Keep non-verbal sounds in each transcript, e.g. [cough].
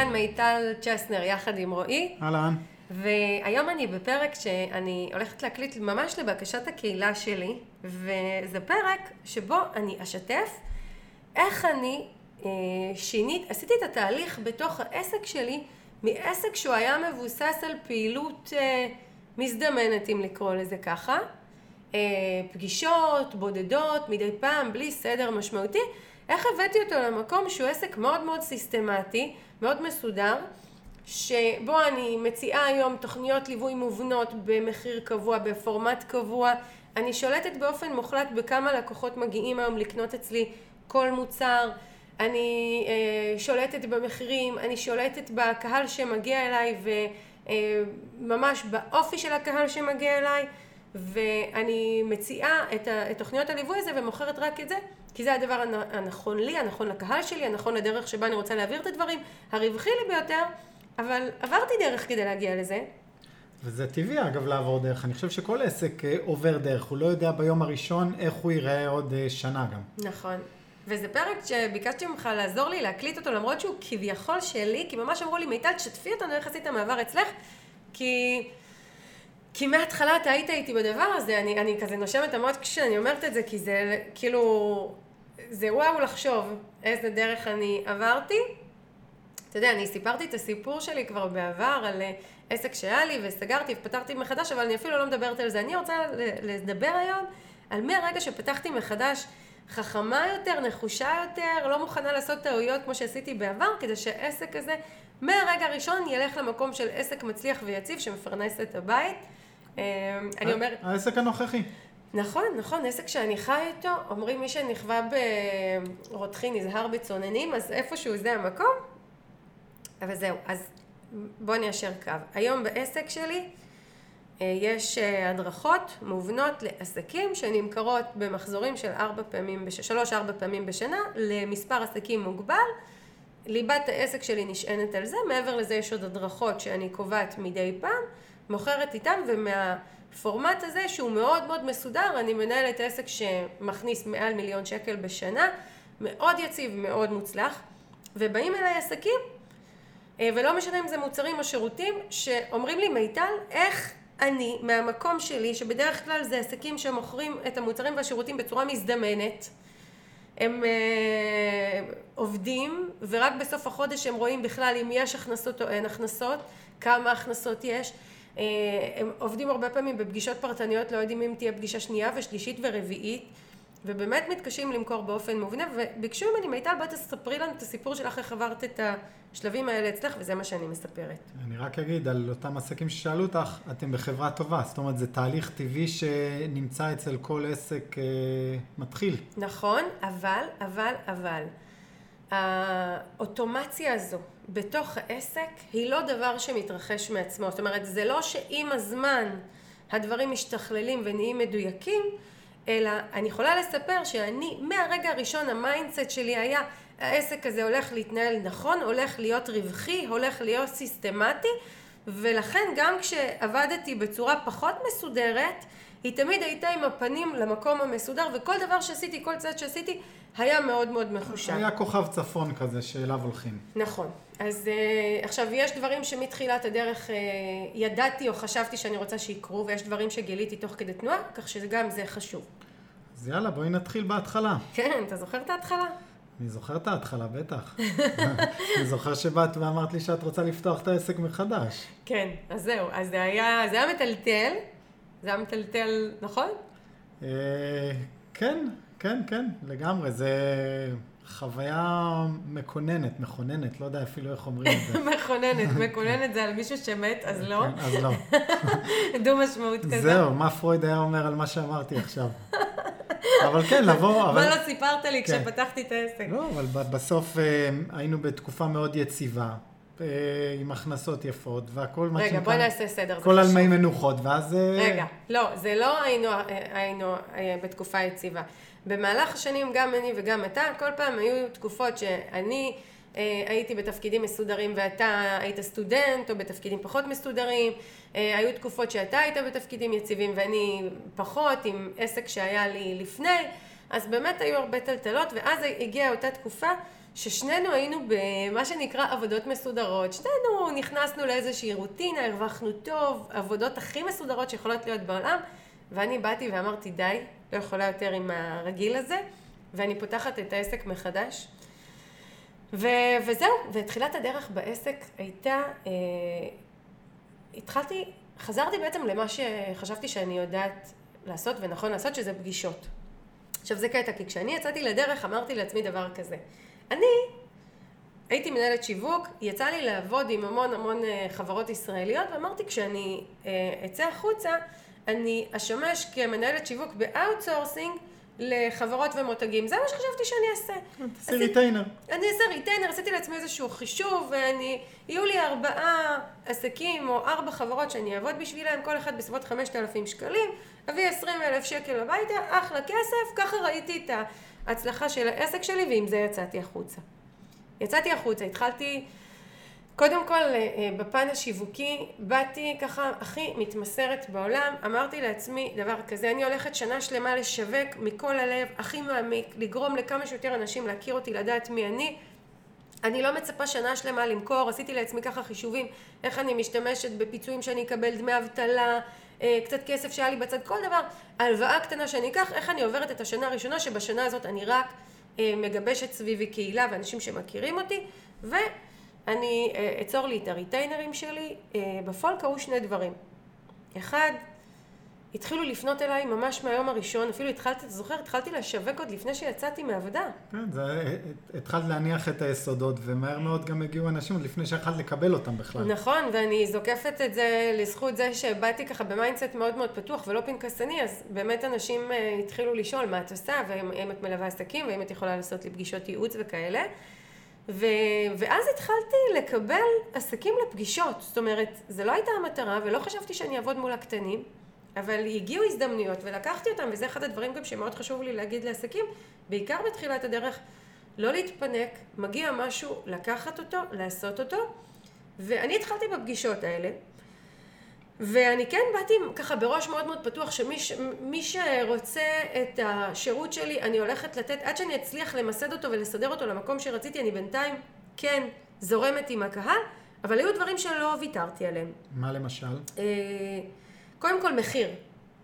כאן מיטל צ'סנר יחד עם רועי. אהלן. והיום אני בפרק שאני הולכת להקליט ממש לבקשת הקהילה שלי, וזה פרק שבו אני אשתף איך אני אה, שינית, עשיתי את התהליך בתוך העסק שלי מעסק שהוא היה מבוסס על פעילות אה, מזדמנת, אם לקרוא לזה ככה, אה, פגישות, בודדות, מדי פעם, בלי סדר משמעותי, איך הבאתי אותו למקום שהוא עסק מאוד מאוד סיסטמטי, מאוד מסודר, שבו אני מציעה היום תוכניות ליווי מובנות במחיר קבוע, בפורמט קבוע. אני שולטת באופן מוחלט בכמה לקוחות מגיעים היום לקנות אצלי כל מוצר. אני אה, שולטת במחירים, אני שולטת בקהל שמגיע אליי וממש אה, באופי של הקהל שמגיע אליי ואני מציעה את, ה, את תוכניות הליווי הזה ומוכרת רק את זה כי זה הדבר הנכון לי, הנכון לקהל שלי, הנכון לדרך שבה אני רוצה להעביר את הדברים, הרווחי לי ביותר, אבל עברתי דרך כדי להגיע לזה. וזה טבעי אגב לעבור דרך, אני חושב שכל עסק אה, עובר דרך, הוא לא יודע ביום הראשון איך הוא ייראה עוד אה, שנה גם. נכון. וזה פרק שביקשתי ממך לעזור לי להקליט אותו למרות שהוא כביכול שלי, כי ממש אמרו לי מיטל תשתפי אותנו איך עשית מעבר אצלך, כי... כי מההתחלה אתה היית איתי בדבר הזה, אני, אני כזה נושמת המון כשאני אומרת את זה, כי זה כאילו, זה וואו לחשוב איזה דרך אני עברתי. אתה יודע, אני סיפרתי את הסיפור שלי כבר בעבר על אה, עסק שהיה לי וסגרתי ופתחתי מחדש, אבל אני אפילו לא מדברת על זה. אני רוצה לדבר היום על מהרגע שפתחתי מחדש, חכמה יותר, נחושה יותר, לא מוכנה לעשות טעויות כמו שעשיתי בעבר, כדי שהעסק הזה מהרגע הראשון ילך למקום של עסק מצליח ויציב שמפרנס את הבית. אה, אני אומרת... העסק הנוכחי. נכון, נכון, עסק שאני חי איתו, אומרים מי שנכווה ברותחין נזהר בצוננים, אז איפשהו זה המקום. אבל זהו, אז בואו ניישר קו. היום בעסק שלי אה, יש אה, הדרכות מובנות לעסקים שנמכרות במחזורים של ארבע פעמים, בש... שלוש-ארבע פעמים בשנה למספר עסקים מוגבל. ליבת העסק שלי נשענת על זה, מעבר לזה יש עוד הדרכות שאני קובעת מדי פעם, מוכרת איתם ומהפורמט הזה שהוא מאוד מאוד מסודר, אני מנהלת עסק שמכניס מעל מיליון שקל בשנה, מאוד יציב, מאוד מוצלח, ובאים אליי עסקים, אה, ולא משנה אם זה מוצרים או שירותים, שאומרים לי מיטל, איך אני מהמקום שלי, שבדרך כלל זה עסקים שמוכרים את המוצרים והשירותים בצורה מזדמנת, הם אה, עובדים ורק בסוף החודש הם רואים בכלל אם יש הכנסות או אין הכנסות, כמה הכנסות יש. אה, הם עובדים הרבה פעמים בפגישות פרטניות, לא יודעים אם תהיה פגישה שנייה ושלישית ורביעית. ובאמת מתקשים למכור באופן מובנה, וביקשו ממני, מיטל, בואי תספרי לנו את הסיפור שלך, איך עברת את השלבים האלה אצלך, וזה מה שאני מספרת. אני רק אגיד על אותם עסקים ששאלו אותך, אתם בחברה טובה, זאת אומרת, זה תהליך טבעי שנמצא אצל כל עסק אה, מתחיל. נכון, אבל, אבל, אבל, האוטומציה הזו בתוך העסק היא לא דבר שמתרחש מעצמו, זאת אומרת, זה לא שעם הזמן הדברים משתכללים ונהיים מדויקים, אלא אני יכולה לספר שאני מהרגע הראשון ה mindset שלי היה העסק הזה הולך להתנהל נכון, הולך להיות רווחי, הולך להיות סיסטמטי ולכן גם כשעבדתי בצורה פחות מסודרת היא תמיד הייתה עם הפנים למקום המסודר וכל דבר שעשיתי, כל צעד שעשיתי היה מאוד מאוד מחושב. היה כוכב צפון כזה שאליו הולכים. נכון. אז uh, עכשיו יש דברים שמתחילת הדרך uh, ידעתי או חשבתי שאני רוצה שיקרו ויש דברים שגיליתי תוך כדי תנועה, כך שגם זה חשוב. אז יאללה, בואי נתחיל בהתחלה. כן, אתה זוכר את ההתחלה? אני זוכר את ההתחלה, בטח. [laughs] אני זוכר שבאת ואמרת לי שאת רוצה לפתוח את העסק מחדש. כן, אז זהו, אז זה היה, זה היה מטלטל, זה היה מטלטל, נכון? אה, כן, כן, כן, לגמרי. זה חוויה מקוננת, מכוננת, לא יודע אפילו איך אומרים את זה. [laughs] מכוננת, מקוננת זה על מישהו שמת, אז לא. כן, אז לא. [laughs] דו משמעות כזה. זהו, מה פרויד היה אומר על מה שאמרתי עכשיו. [laughs] אבל כן, לבוא... אבל... מה לא סיפרת לי כן. כשפתחתי את העסק? לא, אבל בסוף אה, היינו בתקופה מאוד יציבה. אה, עם הכנסות יפות, והכל מה שנקרא... רגע, בואי נעשה סדר. כל על מי מנוחות, ואז... אה, רגע, לא, זה לא היינו, היינו בתקופה יציבה. במהלך השנים, גם אני וגם אתה, כל פעם היו תקופות שאני אה, הייתי בתפקידים מסודרים ואתה היית סטודנט, או בתפקידים פחות מסודרים. אה, היו תקופות שאתה היית בתפקידים יציבים ואני פחות, עם עסק שהיה לי לפני. אז באמת היו הרבה טלטלות, ואז הגיעה אותה תקופה ששנינו היינו במה שנקרא עבודות מסודרות. שנינו נכנסנו לאיזושהי רוטינה, הרווחנו טוב, עבודות הכי מסודרות שיכולות להיות בעולם, ואני באתי ואמרתי, די, לא יכולה יותר עם הרגיל הזה, ואני פותחת את העסק מחדש. ו- וזהו, ותחילת הדרך בעסק הייתה, אה, התחלתי, חזרתי בעצם למה שחשבתי שאני יודעת לעשות ונכון לעשות, שזה פגישות. עכשיו זה קטע, כי כשאני יצאתי לדרך אמרתי לעצמי דבר כזה. אני הייתי מנהלת שיווק, יצא לי לעבוד עם המון המון אה, חברות ישראליות, ואמרתי כשאני אה, אצא החוצה, אני אשמש כמנהלת שיווק ב outsourcing לחברות ומותגים. זה מה שחשבתי שאני אעשה. תעשי retainer. אני אעשה retainer, עשיתי לעצמי איזשהו חישוב, ואני, יהיו לי ארבעה עסקים או ארבע חברות שאני אעבוד בשבילם, כל אחד בסביבות חמשת אלפים שקלים, אביא עשרים אלף שקל הביתה, אחלה כסף, ככה ראיתי את ההצלחה של העסק שלי, ועם זה יצאתי החוצה. יצאתי החוצה, התחלתי... קודם כל, אה, אה, בפן השיווקי, באתי ככה הכי מתמסרת בעולם, אמרתי לעצמי דבר כזה, אני הולכת שנה שלמה לשווק מכל הלב, הכי מעמיק, לגרום לכמה שיותר אנשים להכיר אותי, לדעת מי אני. אני לא מצפה שנה שלמה למכור, עשיתי לעצמי ככה חישובים, איך אני משתמשת בפיצויים שאני אקבל, דמי אבטלה, אה, קצת כסף שהיה לי בצד, כל דבר, הלוואה קטנה שאני אקח, איך אני עוברת את השנה הראשונה, שבשנה הזאת אני רק מגבשת סביבי קהילה ואנשים שמכירים אותי, ו... אני אה, אצור לי את הריטיינרים שלי, אה, בפועל קרו שני דברים. אחד, התחילו לפנות אליי ממש מהיום הראשון, אפילו התחלתי, אתה זוכר, התחלתי לשווק עוד לפני שיצאתי מעבודה. כן, זה, אה, התחלת להניח את היסודות, ומהר מאוד גם הגיעו אנשים עוד לפני שיכלת לקבל אותם בכלל. נכון, ואני זוקפת את זה לזכות זה שבאתי ככה ב mindset מאוד מאוד פתוח ולא פנקסני, אז באמת אנשים התחילו לשאול מה את עושה, ואם את מלווה עסקים, ואם את יכולה לעשות לי פגישות ייעוץ וכאלה. ו... ואז התחלתי לקבל עסקים לפגישות. זאת אומרת, זו לא הייתה המטרה, ולא חשבתי שאני אעבוד מול הקטנים, אבל הגיעו הזדמנויות, ולקחתי אותם, וזה אחד הדברים גם שמאוד חשוב לי להגיד לעסקים, בעיקר בתחילת הדרך, לא להתפנק, מגיע משהו, לקחת אותו, לעשות אותו, ואני התחלתי בפגישות האלה. ואני כן באתי ככה בראש מאוד מאוד פתוח שמי שרוצה את השירות שלי אני הולכת לתת עד שאני אצליח למסד אותו ולסדר אותו למקום שרציתי אני בינתיים כן זורמת עם הקהל אבל היו דברים שלא ויתרתי עליהם. מה למשל? אה, קודם כל מחיר.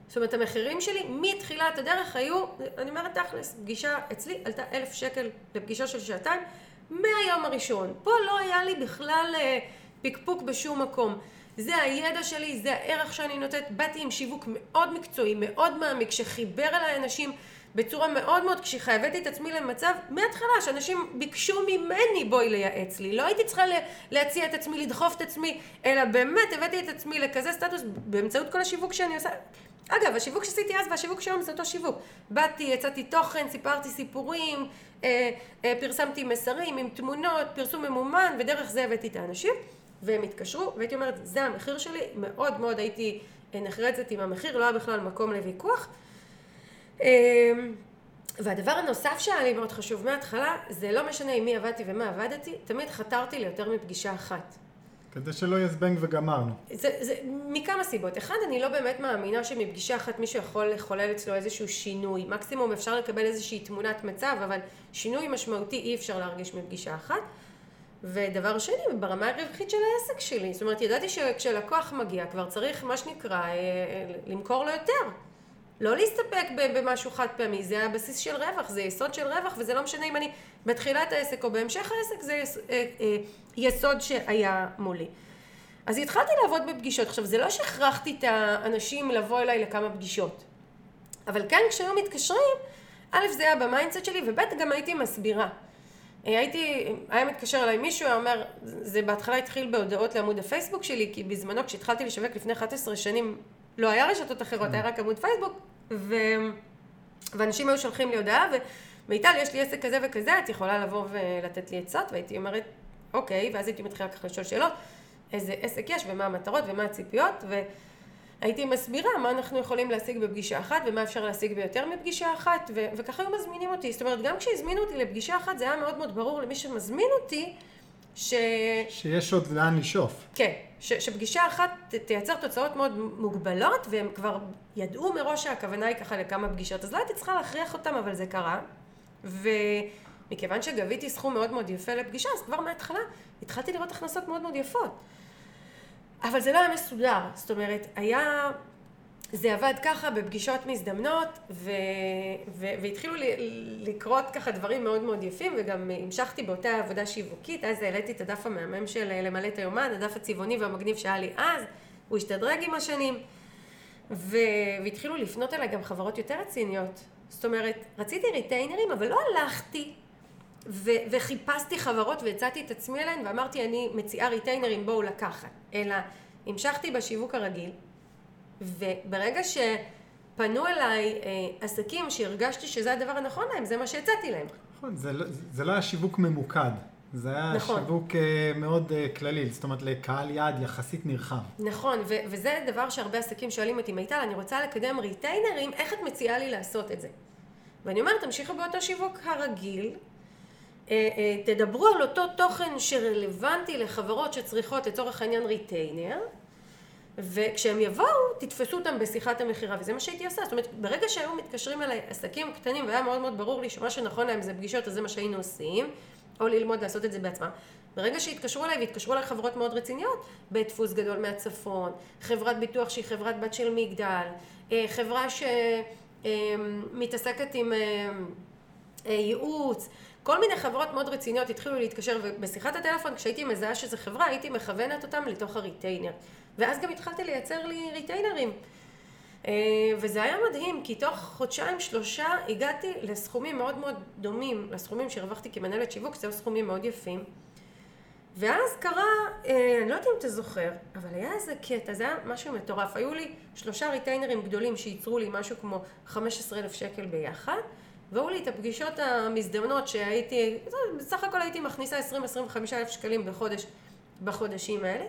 זאת אומרת המחירים שלי מתחילת הדרך היו, אני אומרת תכלס, פגישה אצלי עלתה אלף שקל לפגישה של שעתיים מהיום הראשון. פה לא היה לי בכלל אה, פקפוק בשום מקום. זה הידע שלי, זה הערך שאני נותנת. באתי עם שיווק מאוד מקצועי, מאוד מעמיק, שחיבר אליי אנשים בצורה מאוד מאוד קשיחה. הבאתי את עצמי למצב מההתחלה שאנשים ביקשו ממני בואי לייעץ לי. לא הייתי צריכה להציע את עצמי, לדחוף את עצמי, אלא באמת הבאתי את עצמי לכזה סטטוס באמצעות כל השיווק שאני עושה. אגב, השיווק שעשיתי אז והשיווק שהיום זה אותו שיווק. באתי, יצאתי תוכן, סיפרתי סיפורים, אה, אה, פרסמתי מסרים עם תמונות, פרסום ממומן, ודרך זה הבאתי את האנשים. והם התקשרו, והייתי אומרת, זה המחיר שלי, מאוד מאוד הייתי נחרצת עם המחיר, לא היה בכלל מקום לוויכוח. אמ, והדבר הנוסף שהיה לי מאוד חשוב מההתחלה, זה לא משנה עם מי עבדתי ומה עבדתי, תמיד חתרתי ליותר מפגישה אחת. כדי שלא יהיה זבנג וגמרנו. זה, זה מכמה סיבות. אחד, אני לא באמת מאמינה שמפגישה אחת מישהו יכול לחולל אצלו איזשהו שינוי. מקסימום אפשר לקבל איזושהי תמונת מצב, אבל שינוי משמעותי אי אפשר להרגיש מפגישה אחת. ודבר שני, ברמה הרווחית של העסק שלי. זאת אומרת, ידעתי שכשלקוח מגיע כבר צריך, מה שנקרא, אה, אה, למכור לו יותר. לא להסתפק במשהו חד פעמי, זה הבסיס של רווח, זה יסוד של רווח, וזה לא משנה אם אני בתחילת העסק או בהמשך העסק, זה אה, יסוד שהיה מולי. אז התחלתי לעבוד בפגישות. עכשיו, זה לא שהכרחתי את האנשים לבוא אליי לכמה פגישות, אבל כן, כשהיו מתקשרים, א', זה היה ב mindset שלי, וב', גם הייתי מסבירה. הייתי, היה מתקשר אליי מישהו, היה אומר, זה בהתחלה התחיל בהודעות לעמוד הפייסבוק שלי, כי בזמנו כשהתחלתי לשווק לפני 11 שנים, לא היה רשתות אחרות, היה רק עמוד פייסבוק, ו... ואנשים היו שולחים לי הודעה, ומיטל, יש לי עסק כזה וכזה, את יכולה לבוא ולתת לי עצות? והייתי אומרת, אוקיי, ואז הייתי מתחילה ככה לשאול שאלות, איזה עסק יש, ומה המטרות, ומה הציפיות, ו... הייתי מסבירה מה אנחנו יכולים להשיג בפגישה אחת ומה אפשר להשיג ביותר מפגישה אחת ו- וככה היו מזמינים אותי. זאת אומרת, גם כשהזמינו אותי לפגישה אחת זה היה מאוד מאוד ברור למי שמזמין אותי ש... שיש עוד לאן לשאוף. כן, ש- שפגישה אחת ת- תייצר תוצאות מאוד מוגבלות והם כבר ידעו מראש שהכוונה היא ככה לכמה פגישות. אז לא הייתי צריכה להכריח אותם, אבל זה קרה. ו... מכיוון שגביתי סכום מאוד מאוד יפה לפגישה, אז כבר מההתחלה התחלתי לראות הכנסות מאוד מאוד יפות. אבל זה לא היה מסודר, זאת אומרת, היה, זה עבד ככה בפגישות מזדמנות, ו, ו, והתחילו ל, לקרות ככה דברים מאוד מאוד יפים, וגם המשכתי באותה עבודה שיווקית, אז העליתי את הדף המהמם של למלא את היומן, הדף הצבעוני והמגניב שהיה לי אז, הוא השתדרג עם השנים, ו, והתחילו לפנות אליי גם חברות יותר רציניות. זאת אומרת, רציתי ריטיינרים, אבל לא הלכתי ו- וחיפשתי חברות והצעתי את עצמי אליהן ואמרתי אני מציעה ריטיינרים בואו לקחת אלא המשכתי בשיווק הרגיל וברגע שפנו אליי אה, עסקים שהרגשתי שזה הדבר הנכון להם זה מה שהצעתי להם. נכון, זה, לא, זה לא היה שיווק ממוקד. זה היה נכון. שיווק uh, מאוד uh, כללי, זאת אומרת לקהל יעד יחסית נרחב. נכון, ו- וזה דבר שהרבה עסקים שואלים אותי, מיטל, אני רוצה לקדם ריטיינרים, איך את מציעה לי לעשות את זה? ואני אומרת, תמשיכו באותו שיווק הרגיל, אה, אה, תדברו על אותו תוכן שרלוונטי לחברות שצריכות לצורך העניין retainer, וכשהם יבואו, תתפסו אותם בשיחת המכירה, וזה מה שהייתי עושה. זאת אומרת, ברגע שהיו מתקשרים אליי עסקים קטנים, והיה מאוד מאוד ברור לי שמה שנכון להם זה פגישות, אז זה מה שהיינו עושים, או ללמוד לעשות את זה בעצמם. ברגע שהתקשרו אליי, והתקשרו אליי חברות מאוד רציניות, בית דפוס גדול מהצפון, חברת ביטוח שהיא חברת בת של מגדל, אה, חברה שמתעסקת עם ייעוץ, כל מיני חברות מאוד רציניות התחילו להתקשר, ובשיחת הטלפון כשהייתי מזהה שזו חברה, הייתי מכוונת אותם לתוך הריטיינר. ואז גם התחלתי לייצר לי ריטיינרים. אה, וזה היה מדהים, כי תוך חודשיים שלושה הגעתי לסכומים מאוד מאוד דומים לסכומים שהרווחתי כמנהלת שיווק, זה סכומים מאוד יפים. ואז קרה, אה, אני לא יודעת אם אתה זוכר, אבל היה איזה קטע, זה היה משהו מטורף. היו לי שלושה ריטיינרים גדולים שייצרו לי משהו כמו 15,000 שקל ביחד. והיו לי את הפגישות המזדמנות שהייתי, בסך הכל הייתי מכניסה 20-25 אלף שקלים בחודש, בחודשים האלה.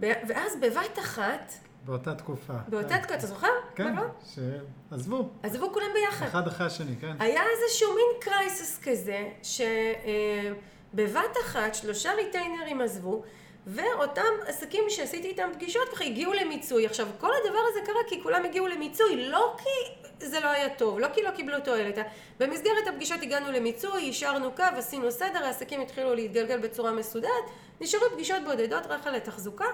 ואז בבת אחת... באותה תקופה. באותה כן. תקופה, אתה זוכר? כן, שעזבו. עזבו כולם ביחד. אחד אחרי השני, כן. היה איזשהו מין קרייסס כזה, שבבת אה, אחת שלושה ריטיינרים עזבו, ואותם עסקים שעשיתי איתם פגישות הגיעו למיצוי. עכשיו, כל הדבר הזה קרה כי כולם הגיעו למיצוי, לא כי זה לא היה טוב, לא כי לא קיבלו תועלת. במסגרת הפגישות הגענו למיצוי, יישרנו קו, עשינו סדר, העסקים התחילו להתגלגל בצורה מסודרת, נשארו פגישות בודדות רק על התחזוקה.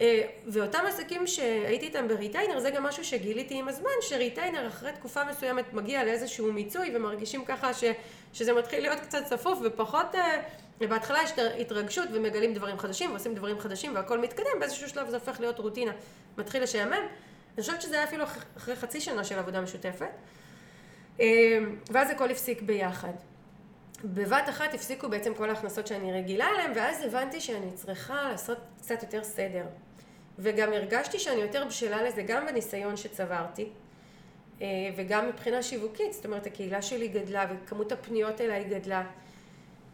אה, ואותם עסקים שהייתי איתם בריטיינר, זה גם משהו שגיליתי עם הזמן, שריטיינר אחרי תקופה מסוימת מגיע לאיזשהו מיצוי ומרגישים ככה ש, שזה מתחיל להיות קצת צפוף ופחות, אה, בהתחלה יש התרגשות ומגלים דברים חדשים ועושים דברים חדשים והכל מתקדם, באיזשהו שלב זה הופך להיות רוטינה, מתחיל לשעמם. אני חושבת שזה היה אפילו אחרי חצי שנה של עבודה משותפת. אמ, ואז הכל הפסיק ביחד. בבת אחת הפסיקו בעצם כל ההכנסות שאני רגילה אליהן, ואז הבנתי שאני צריכה לעשות קצת יותר סדר. וגם הרגשתי שאני יותר בשלה לזה, גם בניסיון שצברתי, אה, וגם מבחינה שיווקית, זאת אומרת הקהילה שלי גדלה וכמות הפניות אליי גדלה.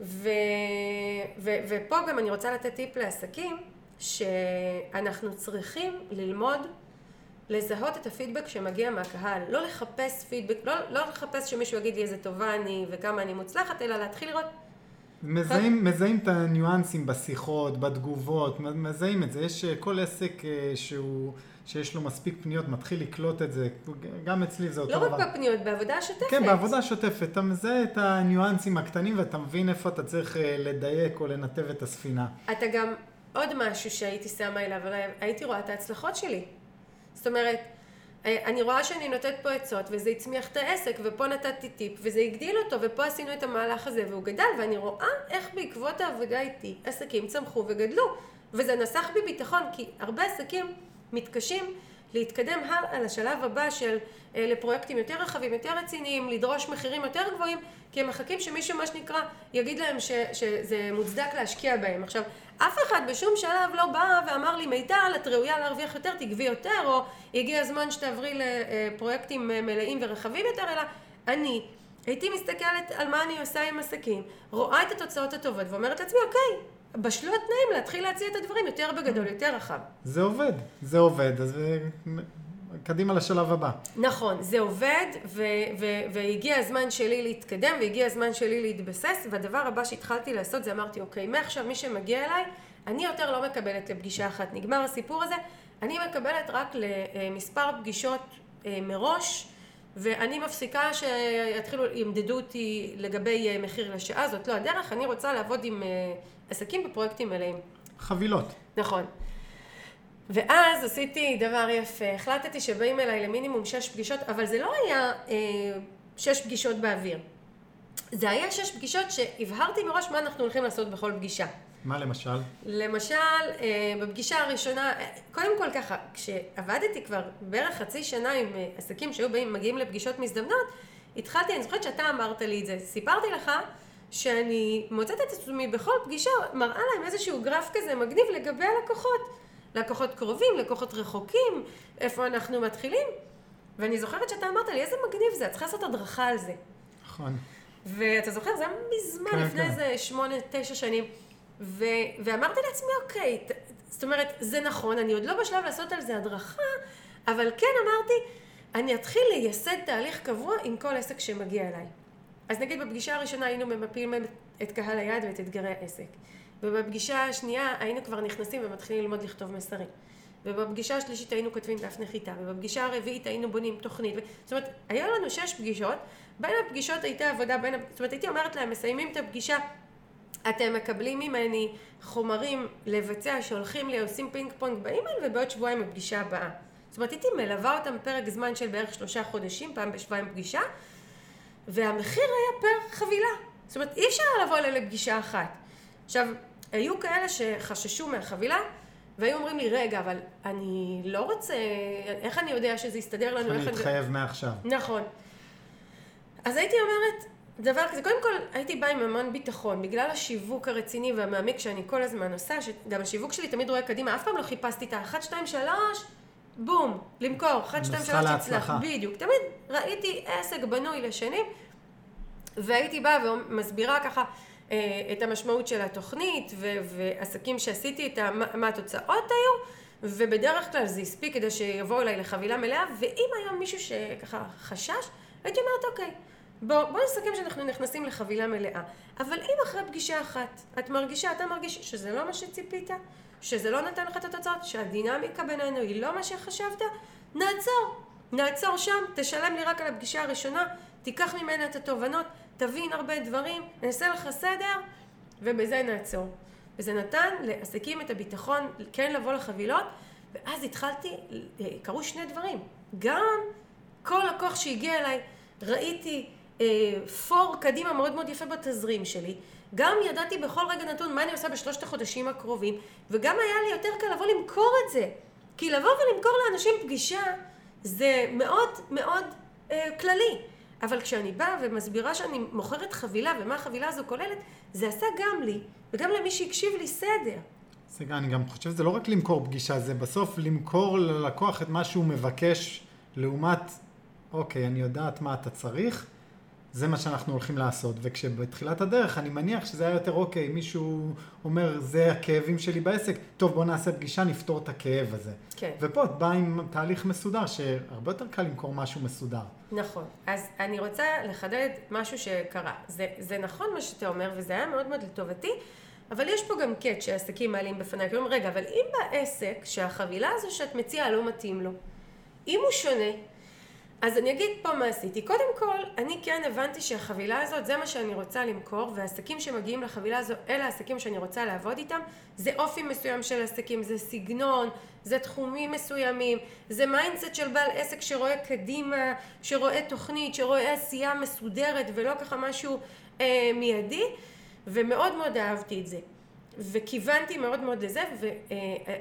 ו... ו... ופה גם אני רוצה לתת טיפ לעסקים, שאנחנו צריכים ללמוד לזהות את הפידבק שמגיע מהקהל, לא לחפש פידבק, לא, לא לחפש שמישהו יגיד לי איזה טובה אני וכמה אני מוצלחת, אלא להתחיל לראות... מזהים, מזהים את הניואנסים בשיחות, בתגובות, מזהים את זה. יש אה, כל עסק אה, שהוא, שיש לו מספיק פניות, מתחיל לקלוט את זה. גם אצלי זה אותו לא דבר. לא רק בפניות, בעבודה השוטפת. כן, בעבודה השוטפת. אתה מזהה את הניואנסים הקטנים ואתה מבין איפה אתה צריך אה, לדייק או לנתב את הספינה. אתה גם, עוד משהו שהייתי שמה אליו, הייתי רואה את ההצלחות שלי. זאת אומרת, אה, אני רואה שאני נותנת פה עצות וזה הצמיח את העסק ופה נתתי טיפ וזה הגדיל אותו ופה עשינו את המהלך הזה והוא גדל ואני רואה איך בעקבות העבודה איתי עסקים צמחו וגדלו וזה נסח בי ביטחון כי הרבה עסקים מתקשים להתקדם הלאה לשלב הבא של אה, לפרויקטים יותר רחבים, יותר רציניים, לדרוש מחירים יותר גבוהים כי הם מחכים שמישהו מה שנקרא יגיד להם ש, שזה מוצדק להשקיע בהם. עכשיו אף אחד בשום שלב לא בא ואמר לי מיטל, את ראויה להרוויח יותר, תגבי יותר, או הגיע הזמן שתעברי לפרויקטים מלאים ורחבים יותר, אלא אני הייתי מסתכלת על מה אני עושה עם עסקים, רואה את התוצאות הטובות ואומרת לעצמי, אוקיי, בשלו התנאים להתחיל להציע את הדברים יותר בגדול, יותר רחב. זה עובד, זה עובד, אז קדימה לשלב הבא. נכון, זה עובד, ו- ו- והגיע הזמן שלי להתקדם, והגיע הזמן שלי להתבסס, והדבר הבא שהתחלתי לעשות זה אמרתי, אוקיי, מעכשיו מי שמגיע אליי, אני יותר לא מקבלת לפגישה אחת. נגמר הסיפור הזה, אני מקבלת רק למספר פגישות אה, מראש, ואני מפסיקה שיתחילו, ימדדו אותי לגבי אה, מחיר לשעה, זאת לא הדרך, אני רוצה לעבוד עם אה, עסקים בפרויקטים מלאים. חבילות. נכון. ואז עשיתי דבר יפה, החלטתי שבאים אליי למינימום שש פגישות, אבל זה לא היה אה, שש פגישות באוויר. זה היה שש פגישות שהבהרתי מראש מה אנחנו הולכים לעשות בכל פגישה. מה למשל? למשל, אה, בפגישה הראשונה, אה, קודם כל ככה, כשעבדתי כבר בערך חצי שנה עם אה, עסקים שהיו באים, מגיעים לפגישות מזדמנות, התחלתי, אני זוכרת שאתה אמרת לי את זה, סיפרתי לך שאני מוצאת את עצמי בכל פגישה, מראה להם איזשהו גרף כזה מגניב לגבי הלקוחות. לקוחות קרובים, לקוחות רחוקים, איפה אנחנו מתחילים. ואני זוכרת שאתה אמרת לי, איזה מגניב זה, את צריכה לעשות הדרכה על זה. נכון. ואתה זוכר, זה היה מזמן, כן, לפני כן. איזה שמונה, תשע שנים. ו- ואמרתי לעצמי, אוקיי, ת- זאת אומרת, זה נכון, אני עוד לא בשלב לעשות על זה הדרכה, אבל כן אמרתי, אני אתחיל לייסד תהליך קבוע עם כל עסק שמגיע אליי. אז נגיד בפגישה הראשונה היינו ממפים את קהל היעד ואת אתגרי העסק. ובפגישה השנייה היינו כבר נכנסים ומתחילים ללמוד לכתוב מסרים. ובפגישה השלישית היינו כותבים דף נחיתה, ובפגישה הרביעית היינו בונים תוכנית. ו... זאת אומרת, היו לנו שש פגישות, בין הפגישות הייתה עבודה, בין... זאת אומרת, הייתי אומרת להם, מסיימים את הפגישה, אתם מקבלים ממני חומרים לבצע שולחים לי, עושים פינג פונג באימייל, ובעוד שבועיים הפגישה הבאה. זאת אומרת, הייתי מלווה אותם פרק זמן של בערך שלושה חודשים, פעם בשבועיים פגישה, והמחיר היה פר חבילה. זאת אומרת, אי אפשר לבוא אליהם לפגישה אחת. עכשיו, היו כאלה שחששו מהחבילה, והיו אומרים לי, רגע, אבל אני לא רוצה, איך אני יודע שזה יסתדר לנו? אני איך אתחייב מעכשיו. נכון. אז הייתי אומרת, דבר כזה, קודם כל הייתי באה עם המון ביטחון, בגלל השיווק הרציני והמעמיק שאני כל הזמן עושה, שגם השיווק שלי תמיד רואה קדימה, אף פעם לא חיפשתי את ה-1, 2, 3, בום, למכור, 1, 2, 3, נוסחה תצלח, להצלחה. בדיוק, תמיד ראיתי עסק בנוי לשנים, והייתי באה ומסבירה ככה את המשמעות של התוכנית, ו- ועסקים שעשיתי איתם, מה התוצאות היו, ובדרך כלל זה הספיק כדי שיבואו אליי לחבילה מלאה, ואם היה מישהו שככה חשש, הייתי אומרת, אוקיי, בוא, בוא נסכם שאנחנו נכנסים לחבילה מלאה. אבל אם אחרי פגישה אחת את מרגישה, אתה מרגיש שזה לא מה שציפית, שזה לא נתן לך את התוצאות, שהדינמיקה בינינו היא לא מה שחשבת, נעצור. נעצור שם, תשלם לי רק על הפגישה הראשונה, תיקח ממנה את התובנות, תבין הרבה דברים, נעשה לך סדר, ובזה נעצור. וזה נתן לעסקים את הביטחון כן לבוא לחבילות, ואז התחלתי, קרו שני דברים. גם כל לקוח שהגיע אליי, ראיתי אה, פור קדימה מאוד מאוד יפה בתזרים שלי, גם ידעתי בכל רגע נתון מה אני עושה בשלושת החודשים הקרובים, וגם היה לי יותר קל לבוא למכור את זה. כי לבוא ולמכור לאנשים פגישה זה מאוד מאוד אה, כללי. אבל כשאני באה ומסבירה שאני מוכרת חבילה ומה החבילה הזו כוללת, זה עשה גם לי וגם למי שהקשיב לי סדר. גם, אני גם חושב שזה לא רק למכור פגישה, זה בסוף למכור ללקוח את מה שהוא מבקש, לעומת, אוקיי, אני יודעת מה אתה צריך, זה מה שאנחנו הולכים לעשות. וכשבתחילת הדרך אני מניח שזה היה יותר, אוקיי, מישהו אומר, זה הכאבים שלי בעסק, טוב, בוא נעשה פגישה, נפתור את הכאב הזה. כן. ופה את באה עם תהליך מסודר, שהרבה יותר קל למכור משהו מסודר. נכון. אז אני רוצה לחדד משהו שקרה. זה, זה נכון מה שאתה אומר, וזה היה מאוד מאוד לטובתי, אבל יש פה גם קאץ' שהעסקים מעלים בפניי. כלומר, רגע, אבל אם בעסק שהחבילה הזו שאת מציעה לא מתאים לו, אם הוא שונה, אז אני אגיד פה מה עשיתי. קודם כל, אני כן הבנתי שהחבילה הזאת, זה מה שאני רוצה למכור, והעסקים שמגיעים לחבילה הזו, אלה העסקים שאני רוצה לעבוד איתם. זה אופי מסוים של עסקים, זה סגנון, זה תחומים מסוימים, זה mindset של בעל עסק שרואה קדימה, שרואה תוכנית, שרואה עשייה מסודרת ולא ככה משהו אה, מיידי, ומאוד מאוד אהבתי את זה. וכיוונתי מאוד מאוד לזה,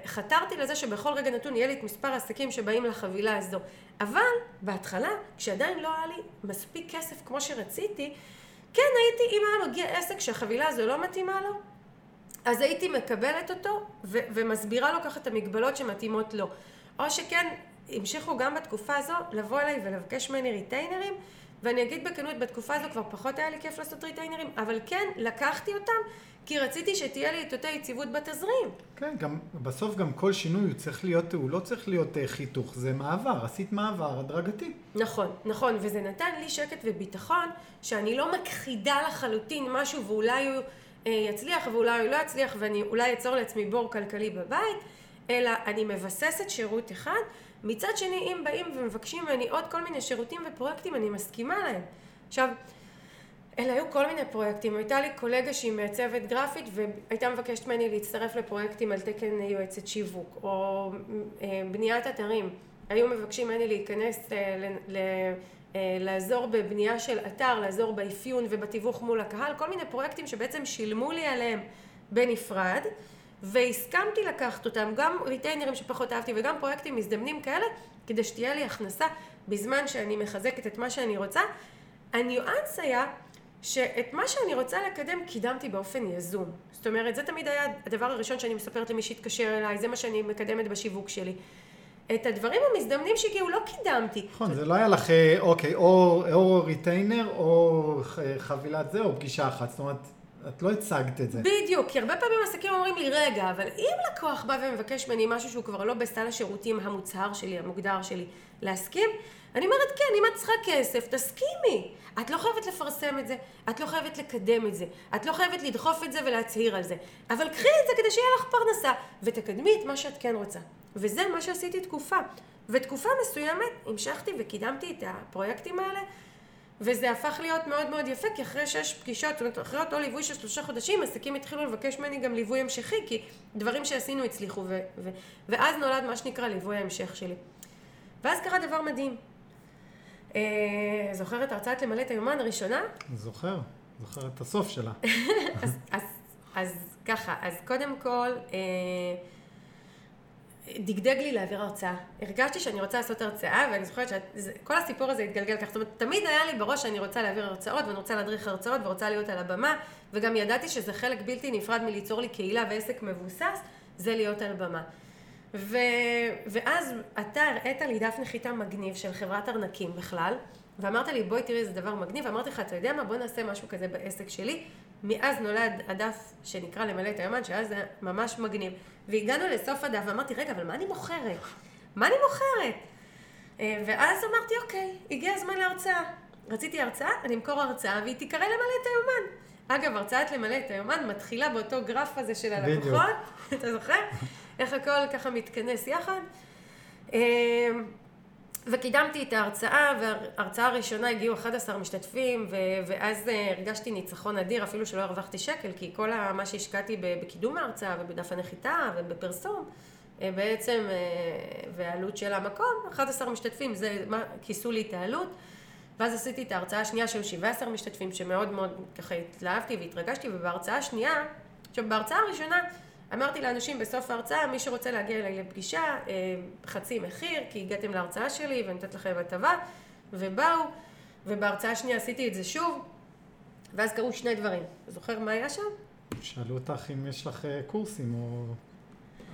וחתרתי לזה שבכל רגע נתון יהיה לי את מספר העסקים שבאים לחבילה הזו. אבל בהתחלה, כשעדיין לא היה לי מספיק כסף כמו שרציתי, כן הייתי, אם היה מגיע עסק שהחבילה הזו לא מתאימה לו, אז הייתי מקבלת אותו ו- ומסבירה לו ככה את המגבלות שמתאימות לו. או שכן, המשיכו גם בתקופה הזו לבוא אליי ולבקש ממני ריטיינרים, ואני אגיד בכנות, בתקופה הזו כבר פחות היה לי כיף לעשות ריטיינרים, אבל כן, לקחתי אותם, כי רציתי שתהיה לי את אותה יציבות בתזרים. כן, גם, בסוף גם כל שינוי הוא צריך להיות, הוא לא צריך להיות אה, חיתוך, זה מעבר, עשית מעבר הדרגתי. נכון, נכון, וזה נתן לי שקט וביטחון, שאני לא מכחידה לחלוטין משהו ואולי הוא אה, יצליח ואולי הוא לא יצליח ואני אולי אצור לעצמי בור כלכלי בבית, אלא אני מבססת שירות אחד, מצד שני אם באים ומבקשים ממני עוד כל מיני שירותים ופרויקטים, אני מסכימה להם. עכשיו, אלה היו כל מיני פרויקטים. הייתה לי קולגה שהיא מעצבת גרפית והייתה מבקשת ממני להצטרף לפרויקטים על תקן יועצת שיווק, או אה, בניית אתרים. היו מבקשים ממני להיכנס, אה, אה, לעזור בבנייה של אתר, לעזור באפיון ובתיווך מול הקהל, כל מיני פרויקטים שבעצם שילמו לי עליהם בנפרד, והסכמתי לקחת אותם, גם ריטיינרים שפחות אהבתי וגם פרויקטים מזדמנים כאלה, כדי שתהיה לי הכנסה בזמן שאני מחזקת את מה שאני רוצה. הניואנס היה שאת מה שאני רוצה לקדם קידמתי באופן יזום. זאת אומרת, זה תמיד היה הדבר הראשון שאני מספרת למי שהתקשר אליי, זה מה שאני מקדמת בשיווק שלי. את הדברים המזדמנים שהגיעו לא קידמתי. נכון, זה לא היה לך, אה, אוקיי, או, או retainer, או חבילת זה, או פגישה אחת. זאת אומרת, את לא הצגת את זה. בדיוק, כי הרבה פעמים עסקים אומרים לי, רגע, אבל אם לקוח בא ומבקש ממני משהו שהוא כבר לא בסל השירותים המוצהר שלי, המוגדר שלי, להסכים, אני אומרת, כן, אם את צריכה כסף, תסכימי. את לא חייבת לפרסם את זה, את לא חייבת לקדם את זה, את לא חייבת לדחוף את זה ולהצהיר על זה, אבל קחי את זה כדי שיהיה לך פרנסה, ותקדמי את מה שאת כן רוצה. וזה מה שעשיתי תקופה. ותקופה מסוימת המשכתי וקידמתי את הפרויקטים האלה, וזה הפך להיות מאוד מאוד יפה, כי אחרי שש פגישות, זאת אומרת, אחרי אותו ליווי של שלושה חודשים, עסקים התחילו לבקש ממני גם ליווי המשכי, כי דברים שעשינו הצליחו, ו- ו- ואז נולד מה שנקרא ליווי ההמשך שלי. ואז קרה דבר מדהים. אה, זוכרת הרצאת למלא את היומן הראשונה? זוכר, זוכר את הסוף שלה. [laughs] אז, אז, אז ככה, אז קודם כל, אה, דגדג לי להעביר הרצאה. הרגשתי שאני רוצה לעשות הרצאה, ואני זוכרת שכל הסיפור הזה התגלגל ככה. זאת אומרת, תמיד היה לי בראש שאני רוצה להעביר הרצאות, ואני רוצה להדריך הרצאות, ורוצה להיות על הבמה, וגם ידעתי שזה חלק בלתי נפרד מליצור לי קהילה ועסק מבוסס, זה להיות על במה. ו... ואז אתה הראית לי דף נחיתה מגניב של חברת ארנקים בכלל, ואמרת לי, בואי תראי איזה דבר מגניב, ואמרתי לך, אתה יודע מה, בוא נעשה משהו כזה בעסק שלי. מאז נולד הדף שנקרא למלא את היומן, שאז זה ממש מגניב. והגענו לסוף הדף, ואמרתי, רגע, אבל מה אני מוכרת? מה אני מוכרת? אה, ואז אמרתי, אוקיי, הגיע הזמן להרצאה. רציתי הרצאה, אני אמכור הרצאה, והיא תיקרא למלא את היומן. אגב, הרצאת למלא את היומן מתחילה באותו גרף הזה של הלקוחות, [laughs] אתה זוכר? איך הכל ככה מתכנס יחד. אה, וקידמתי את ההרצאה, וההרצאה הראשונה הגיעו 11 משתתפים, ו- ואז אה, הרגשתי ניצחון אדיר, אפילו שלא הרווחתי שקל, כי כל מה שהשקעתי בקידום ההרצאה ובדף הנחיתה ובפרסום, אה, בעצם, והעלות של המקום, 11 משתתפים, זה מה, כיסו לי את העלות. ואז עשיתי את ההרצאה השנייה שהיו 17 משתתפים, שמאוד מאוד ככה התלהבתי והתרגשתי, ובהרצאה השנייה, עכשיו בהרצאה הראשונה, אמרתי לאנשים בסוף ההרצאה, מי שרוצה להגיע אליי לפגישה, אה, חצי מחיר, כי הגעתם להרצאה שלי ואני נותנת לכם הטבה, ובאו, ובהרצאה השנייה עשיתי את זה שוב, ואז קרו שני דברים. זוכר מה היה שם? שאלו אותך אם יש לך אה, קורסים או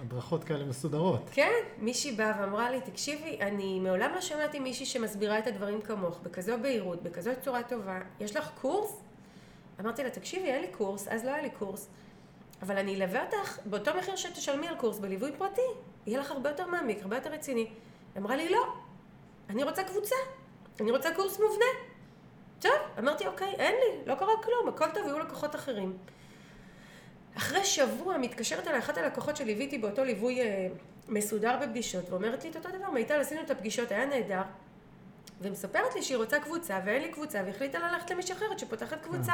הדרכות כאלה מסודרות. כן, מישהי באה ואמרה לי, תקשיבי, אני מעולם לא שמעתי מישהי שמסבירה את הדברים כמוך, בכזו בהירות, בכזו צורה טובה, יש לך קורס? אמרתי לה, תקשיבי, אין לי קורס, אז לא היה לי קורס. אבל אני אלווה אותך באותו מחיר שתשלמי על קורס בליווי פרטי. יהיה לך הרבה יותר מעמיק, הרבה יותר רציני. אמרה לי, לא, אני רוצה קבוצה, אני רוצה קורס מובנה. טוב, אמרתי, אוקיי, אין לי, לא קרה כלום, הכל טוב, היו לקוחות אחרים. אחרי שבוע מתקשרת אליי אחת הלקוחות שליוויתי באותו ליווי אה, מסודר בפגישות, ואומרת לי את אותו דבר, מיטל, עשינו את הפגישות, היה נהדר, ומספרת לי שהיא רוצה קבוצה, ואין לי קבוצה, והחליטה ללכת למישהי אחרת שפותחת קבוצה.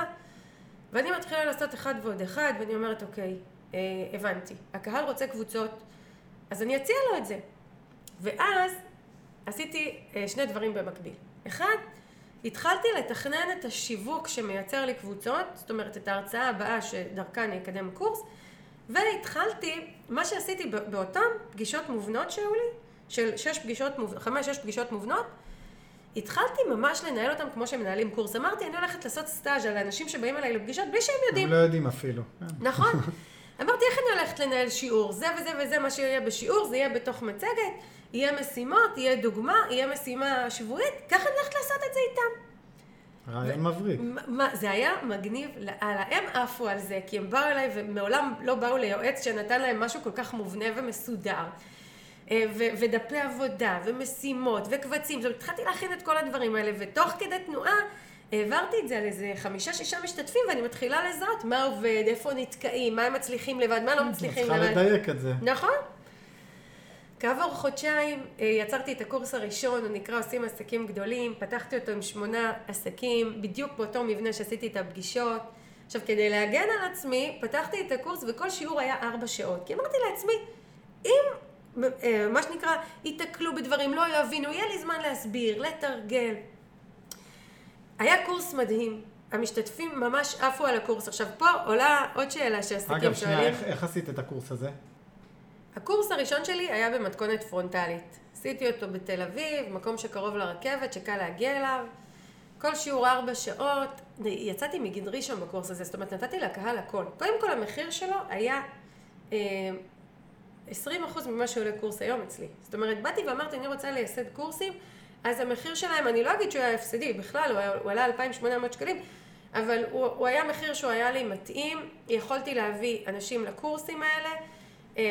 ואני מתחילה לעשות אחד ועוד אחד, ואני אומרת, אוקיי, אה, הבנתי. הקהל רוצה קבוצות, אז אני אציע לו את זה. ואז עשיתי אה, שני דברים במקביל. אחד, התחלתי לתכנן את השיווק שמייצר לי קבוצות, זאת אומרת, את ההרצאה הבאה שדרכה אני אקדם קורס, והתחלתי, מה שעשיתי באותן פגישות מובנות שהיו לי, של שש פגישות, חמש, שש פגישות מובנות, התחלתי ממש לנהל אותם כמו שמנהלים קורס. אמרתי, אני הולכת לעשות סטאז' על האנשים שבאים אליי לפגישות בלי שהם יודעים. הם לא יודעים אפילו. נכון. [laughs] אמרתי, איך אני הולכת לנהל שיעור? זה וזה וזה מה שיהיה בשיעור, זה יהיה בתוך מצגת, יהיה משימות, יהיה דוגמה, יהיה משימה שבועית, ככה אני הולכת לעשות את זה איתם. רעיון מבריק. זה היה מגניב לאללה. הם עפו על זה, כי הם באו אליי ומעולם לא באו ליועץ שנתן להם משהו כל כך מובנה ומסודר. אה, ו- ודפי עבודה, ומשימות, וקבצים, זאת אומרת, התחלתי להכין את כל הדברים האלה, ותוך כדי תנועה העברתי את זה על איזה חמישה, שישה משתתפים, ואני מתחילה לזהות מה עובד, איפה נתקעים, מה הם מצליחים לבד, מה לא מצליחים לבד. צריכה לדייק את זה. נכון. כעבור חודשיים אה, יצרתי את הקורס הראשון, הוא נקרא עושים עסקים גדולים, פתחתי אותו עם שמונה עסקים, בדיוק באותו מבנה שעשיתי את הפגישות. עכשיו, כדי להגן על עצמי, פתחתי את הקורס וכל שיעור היה ארבע שעות. כי אמרתי לעצמי, אם, מה שנקרא, ייתקלו בדברים, לא יבינו, יהיה לי זמן להסביר, לתרגל. היה קורס מדהים. המשתתפים ממש עפו על הקורס. עכשיו, פה עולה עוד שאלה שעסקים שואלים. אגב, שנייה, איך, איך עשית את הקורס הזה? הקורס הראשון שלי היה במתכונת פרונטלית. עשיתי אותו בתל אביב, מקום שקרוב לרכבת, שקל להגיע אליו. כל שיעור ארבע שעות. יצאתי מגדרי שם בקורס הזה, זאת אומרת, נתתי לקהל הכל. קודם כל, המחיר שלו היה אה, 20% ממה שעולה קורס היום אצלי. זאת אומרת, באתי ואמרתי, אני רוצה לייסד קורסים, אז המחיר שלהם, אני לא אגיד שהוא היה הפסדי, בכלל, הוא, היה, הוא עלה 2,800 שקלים, אבל הוא, הוא היה מחיר שהוא היה לי מתאים, יכולתי להביא אנשים לקורסים האלה. אה,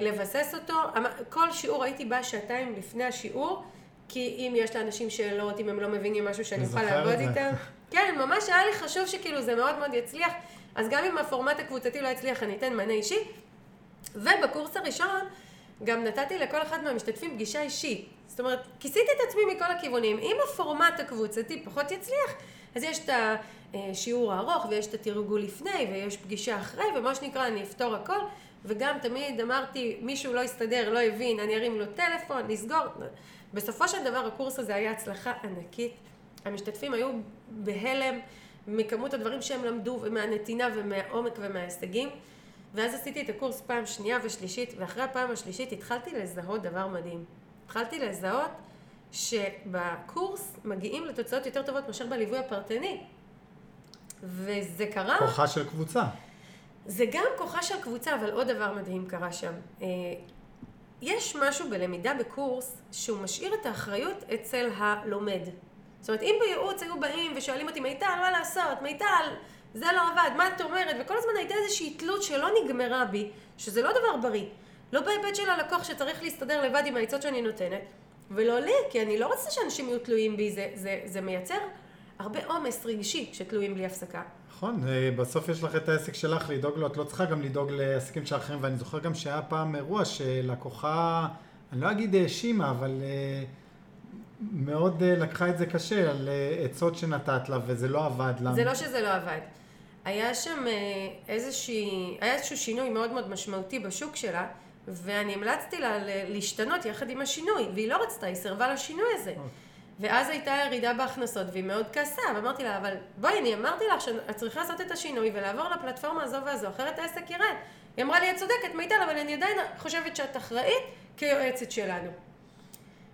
לבסס אותו. אמ, כל שיעור הייתי באה שעתיים לפני השיעור, כי אם יש לאנשים שאלות, אם הם לא מבינים משהו שאני אוכל לעבוד איתם. [laughs] כן, ממש היה לי חשוב שכאילו זה מאוד מאוד יצליח. אז גם אם הפורמט הקבוצתי לא יצליח, אני אתן מענה אישי. ובקורס הראשון, גם נתתי לכל אחד מהמשתתפים פגישה אישית. זאת אומרת, כיסיתי את עצמי מכל הכיוונים. אם הפורמט הקבוצתי פחות יצליח, אז יש את השיעור הארוך, ויש את התרגול לפני, ויש פגישה אחרי, ומה שנקרא, אני אפתור הכל. וגם תמיד אמרתי, מישהו לא הסתדר, לא הבין, אני ארים לו טלפון, נסגור. בסופו של דבר הקורס הזה היה הצלחה ענקית. המשתתפים היו בהלם מכמות הדברים שהם למדו, ומהנתינה ומהעומק ומההישגים. ואז עשיתי את הקורס פעם שנייה ושלישית, ואחרי הפעם השלישית התחלתי לזהות דבר מדהים. התחלתי לזהות שבקורס מגיעים לתוצאות יותר טובות מאשר בליווי הפרטני. וזה קרה... כוחה של קבוצה. זה גם כוחה של קבוצה, אבל עוד דבר מדהים קרה שם. אה, יש משהו בלמידה בקורס שהוא משאיר את האחריות אצל הלומד. זאת אומרת, אם בייעוץ היו באים ושואלים אותי, מיטל, מה לעשות? מיטל, זה לא עבד, מה את אומרת? וכל הזמן הייתה איזושהי תלות שלא נגמרה בי, שזה לא דבר בריא. לא בהיבט של הלקוח שצריך להסתדר לבד עם העצות שאני נותנת, ולא לי, כי אני לא רוצה שאנשים יהיו תלויים בי, זה, זה, זה מייצר הרבה עומס רגשי שתלויים בלי הפסקה. נכון, אה, בסוף יש לך את העסק שלך לדאוג לו, את לא צריכה גם לדאוג לעסקים של אחרים, ואני זוכר גם שהיה פעם אירוע שלקוחה, אני לא אגיד האשימה, אבל אה, מאוד אה, לקחה את זה קשה על עצות שנתת לה וזה לא עבד לה. זה לא שזה לא עבד. היה שם איזושהי, היה איזשהו שינוי מאוד מאוד משמעותי בשוק שלה, ואני המלצתי לה להשתנות יחד עם השינוי, והיא לא רצתה, היא סירבה לשינוי הזה. אוקיי. ואז הייתה ירידה בהכנסות והיא מאוד כעסה, ואמרתי לה, אבל בואי, אני אמרתי לך שאת צריכה לעשות את השינוי ולעבור לפלטפורמה הזו והזו, אחרת העסק ירד. היא אמרה לי, את צודקת, מיטל, אבל אני עדיין חושבת שאת אחראית כיועצת שלנו.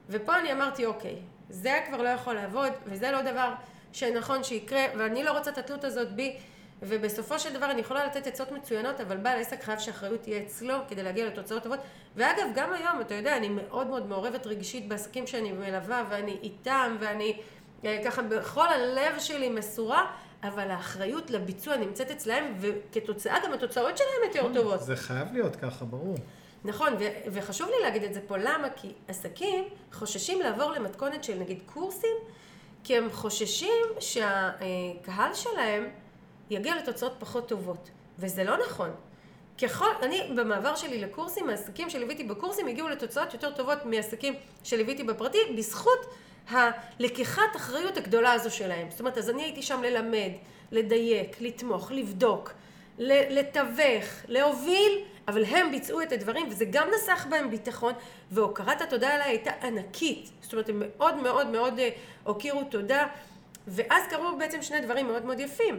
ופה אני אמרתי, אוקיי, זה כבר לא יכול לעבוד, וזה לא דבר שנכון שיקרה, ואני לא רוצה את התלות הזאת בי. ובסופו של דבר אני יכולה לתת עצות מצוינות, אבל בעל עסק חייב שהאחריות תהיה אצלו כדי להגיע לתוצאות טובות. ואגב, גם היום, אתה יודע, אני מאוד מאוד מעורבת רגשית בעסקים שאני מלווה, ואני איתם, ואני אה, ככה בכל הלב שלי מסורה, אבל האחריות לביצוע נמצאת אצלהם, וכתוצאה גם התוצאות שלהם יותר נכון, טובות. זה חייב להיות ככה, ברור. נכון, ו- וחשוב לי להגיד את זה פה, למה? כי עסקים חוששים לעבור למתכונת של נגיד קורסים, כי הם חוששים שהקהל שלהם יגיע לתוצאות פחות טובות. וזה לא נכון. ככל, אני במעבר שלי לקורסים, העסקים שליוויתי בקורסים הגיעו לתוצאות יותר טובות מעסקים שליוויתי בפרטי, בזכות הלקיחת אחריות הגדולה הזו שלהם. זאת אומרת, אז אני הייתי שם ללמד, לדייק, לתמוך, לבדוק, לתווך, להוביל, אבל הם ביצעו את הדברים, וזה גם נסח בהם ביטחון, והוקרת התודה עליי הייתה ענקית. זאת אומרת, הם מאוד מאוד מאוד אה, הוקירו תודה, ואז קרו בעצם שני דברים מאוד מאוד יפים.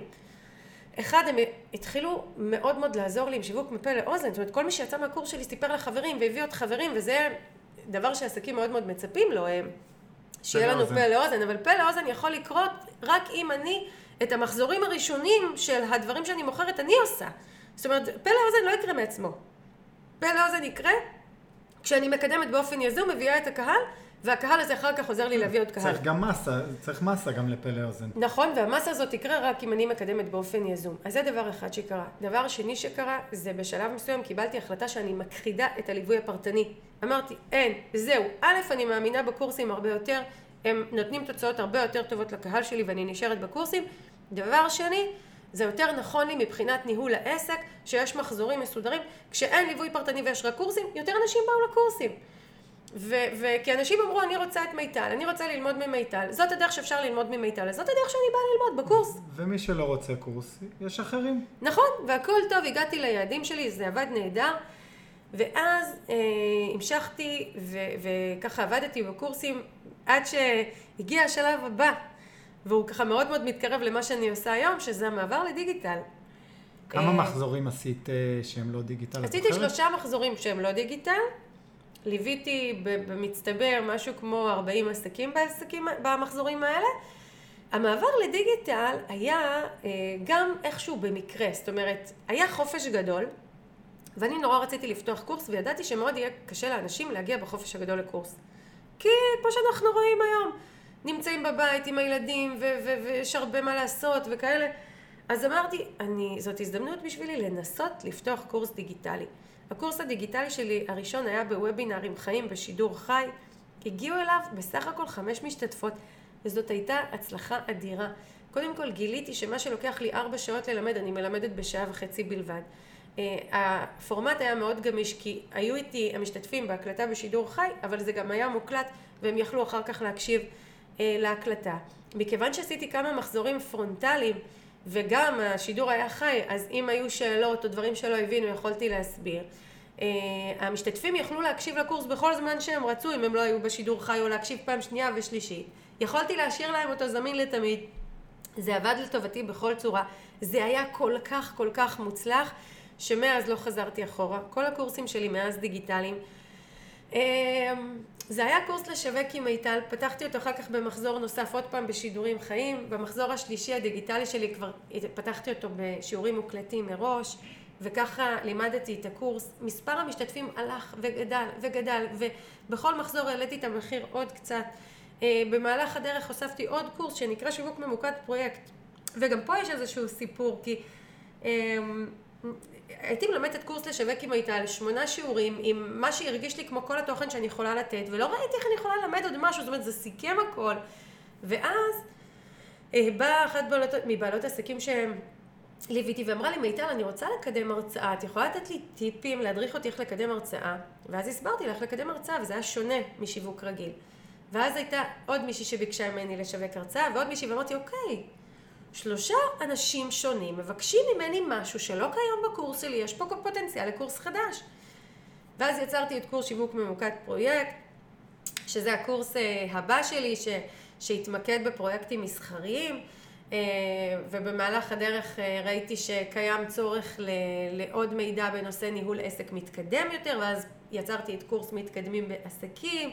אחד, הם התחילו מאוד מאוד לעזור לי עם שיווק מפה לאוזן, זאת אומרת, כל מי שיצא מהקורס שלי סיפר לחברים והביא עוד חברים, וזה דבר שעסקים מאוד מאוד מצפים לו, הם, שיהיה לנו פה לאוזן, אבל פה לאוזן יכול לקרות רק אם אני, את המחזורים הראשונים של הדברים שאני מוכרת, אני עושה. זאת אומרת, פה לאוזן לא יקרה מעצמו. פה לאוזן יקרה כשאני מקדמת באופן יזום, מביאה את הקהל, והקהל הזה אחר כך עוזר לי להביא עוד קהל. צריך גם מסה, צריך מסה גם לפה לאוזן. נכון, והמסה הזאת תקרה רק אם אני מקדמת באופן יזום. אז זה דבר אחד שקרה. דבר שני שקרה, זה בשלב מסוים קיבלתי החלטה שאני מכחידה את הליווי הפרטני. אמרתי, אין, זהו. א', אני מאמינה בקורסים הרבה יותר, הם נותנים תוצאות הרבה יותר טובות לקהל שלי ואני נשארת בקורסים. דבר שני, זה יותר נכון לי מבחינת ניהול העסק, שיש מחזורים מסודרים. כשאין ליווי פרטני ויש רק קורסים, יותר אנשים באו לקורסים. וכי אנשים אמרו, אני רוצה את מיטל, אני רוצה ללמוד ממיטל, זאת הדרך שאפשר ללמוד ממיטל, זאת הדרך שאני באה ללמוד בקורס. ומי שלא רוצה קורס, יש אחרים. נכון, והכל טוב, הגעתי ליעדים שלי, זה עבד נהדר. ואז אה, המשכתי ו- וככה עבדתי בקורסים עד שהגיע השלב הבא, והוא ככה מאוד מאוד מתקרב למה שאני עושה היום, שזה המעבר לדיגיטל. כמה אה, מחזורים עשית אה, שהם לא דיגיטל? עשיתי שלושה מחזורים שהם לא דיגיטל. ליוויתי במצטבר משהו כמו 40 עסקים בעסקים, במחזורים האלה. המעבר לדיגיטל היה אה, גם איכשהו במקרה, זאת אומרת, היה חופש גדול, ואני נורא רציתי לפתוח קורס, וידעתי שמאוד יהיה קשה לאנשים להגיע בחופש הגדול לקורס. כי כמו שאנחנו רואים היום, נמצאים בבית עם הילדים, ויש הרבה מה לעשות וכאלה. אז אמרתי, אני, זאת הזדמנות בשבילי לנסות לפתוח קורס דיגיטלי. הקורס הדיגיטלי שלי הראשון היה בוובינארים חיים בשידור חי. הגיעו אליו בסך הכל חמש משתתפות, וזאת הייתה הצלחה אדירה. קודם כל גיליתי שמה שלוקח לי ארבע שעות ללמד, אני מלמדת בשעה וחצי בלבד. Uh, הפורמט היה מאוד גמיש כי היו איתי המשתתפים בהקלטה בשידור חי, אבל זה גם היה מוקלט והם יכלו אחר כך להקשיב uh, להקלטה. מכיוון שעשיתי כמה מחזורים פרונטליים וגם השידור היה חי, אז אם היו שאלות או דברים שלא הבינו יכולתי להסביר. Uh, המשתתפים יכלו להקשיב לקורס בכל זמן שהם רצו אם הם לא היו בשידור חי או להקשיב פעם שנייה ושלישית. יכולתי להשאיר להם אותו זמין לתמיד. זה עבד לטובתי בכל צורה. זה היה כל כך כל כך מוצלח. שמאז לא חזרתי אחורה. כל הקורסים שלי מאז דיגיטליים. אמ, זה היה קורס לשווק עם מיטל, פתחתי אותו אחר כך במחזור נוסף עוד פעם בשידורים חיים. במחזור השלישי הדיגיטלי שלי כבר פתחתי אותו בשיעורים מוקלטים מראש, וככה לימדתי את הקורס. מספר המשתתפים הלך וגדל וגדל, ובכל מחזור העליתי את המחיר עוד קצת. אה, במהלך הדרך הוספתי עוד קורס שנקרא שיווק ממוקד פרויקט. וגם פה יש איזשהו סיפור, כי אמ, הייתי מלמדת קורס לשווק עם מיטל, שמונה שיעורים, עם מה שהרגיש לי כמו כל התוכן שאני יכולה לתת, ולא ראיתי איך אני יכולה ללמד עוד משהו, זאת אומרת, זה סיכם הכל. ואז אה, באה אחת בעלות, מבעלות עסקים שהם... ליוויתי ואמרה לי, מיטל, אני רוצה לקדם הרצאה, את יכולה לתת לי טיפים, להדריך אותי איך לקדם הרצאה? ואז הסברתי לה איך לקדם הרצאה, וזה היה שונה משיווק רגיל. ואז הייתה עוד מישהי שביקשה ממני לשווק הרצאה, ועוד מישהי, ואמרתי, אוקיי, שלושה אנשים שונים מבקשים ממני משהו שלא קיים בקורס שלי, יש פה פוטנציאל לקורס חדש. ואז יצרתי את קורס שיווק ממוקד פרויקט, שזה הקורס אה, הבא שלי, ש, שהתמקד בפרויקטים מסחריים, אה, ובמהלך הדרך אה, ראיתי שקיים צורך לעוד מידע בנושא ניהול עסק מתקדם יותר, ואז יצרתי את קורס מתקדמים בעסקים.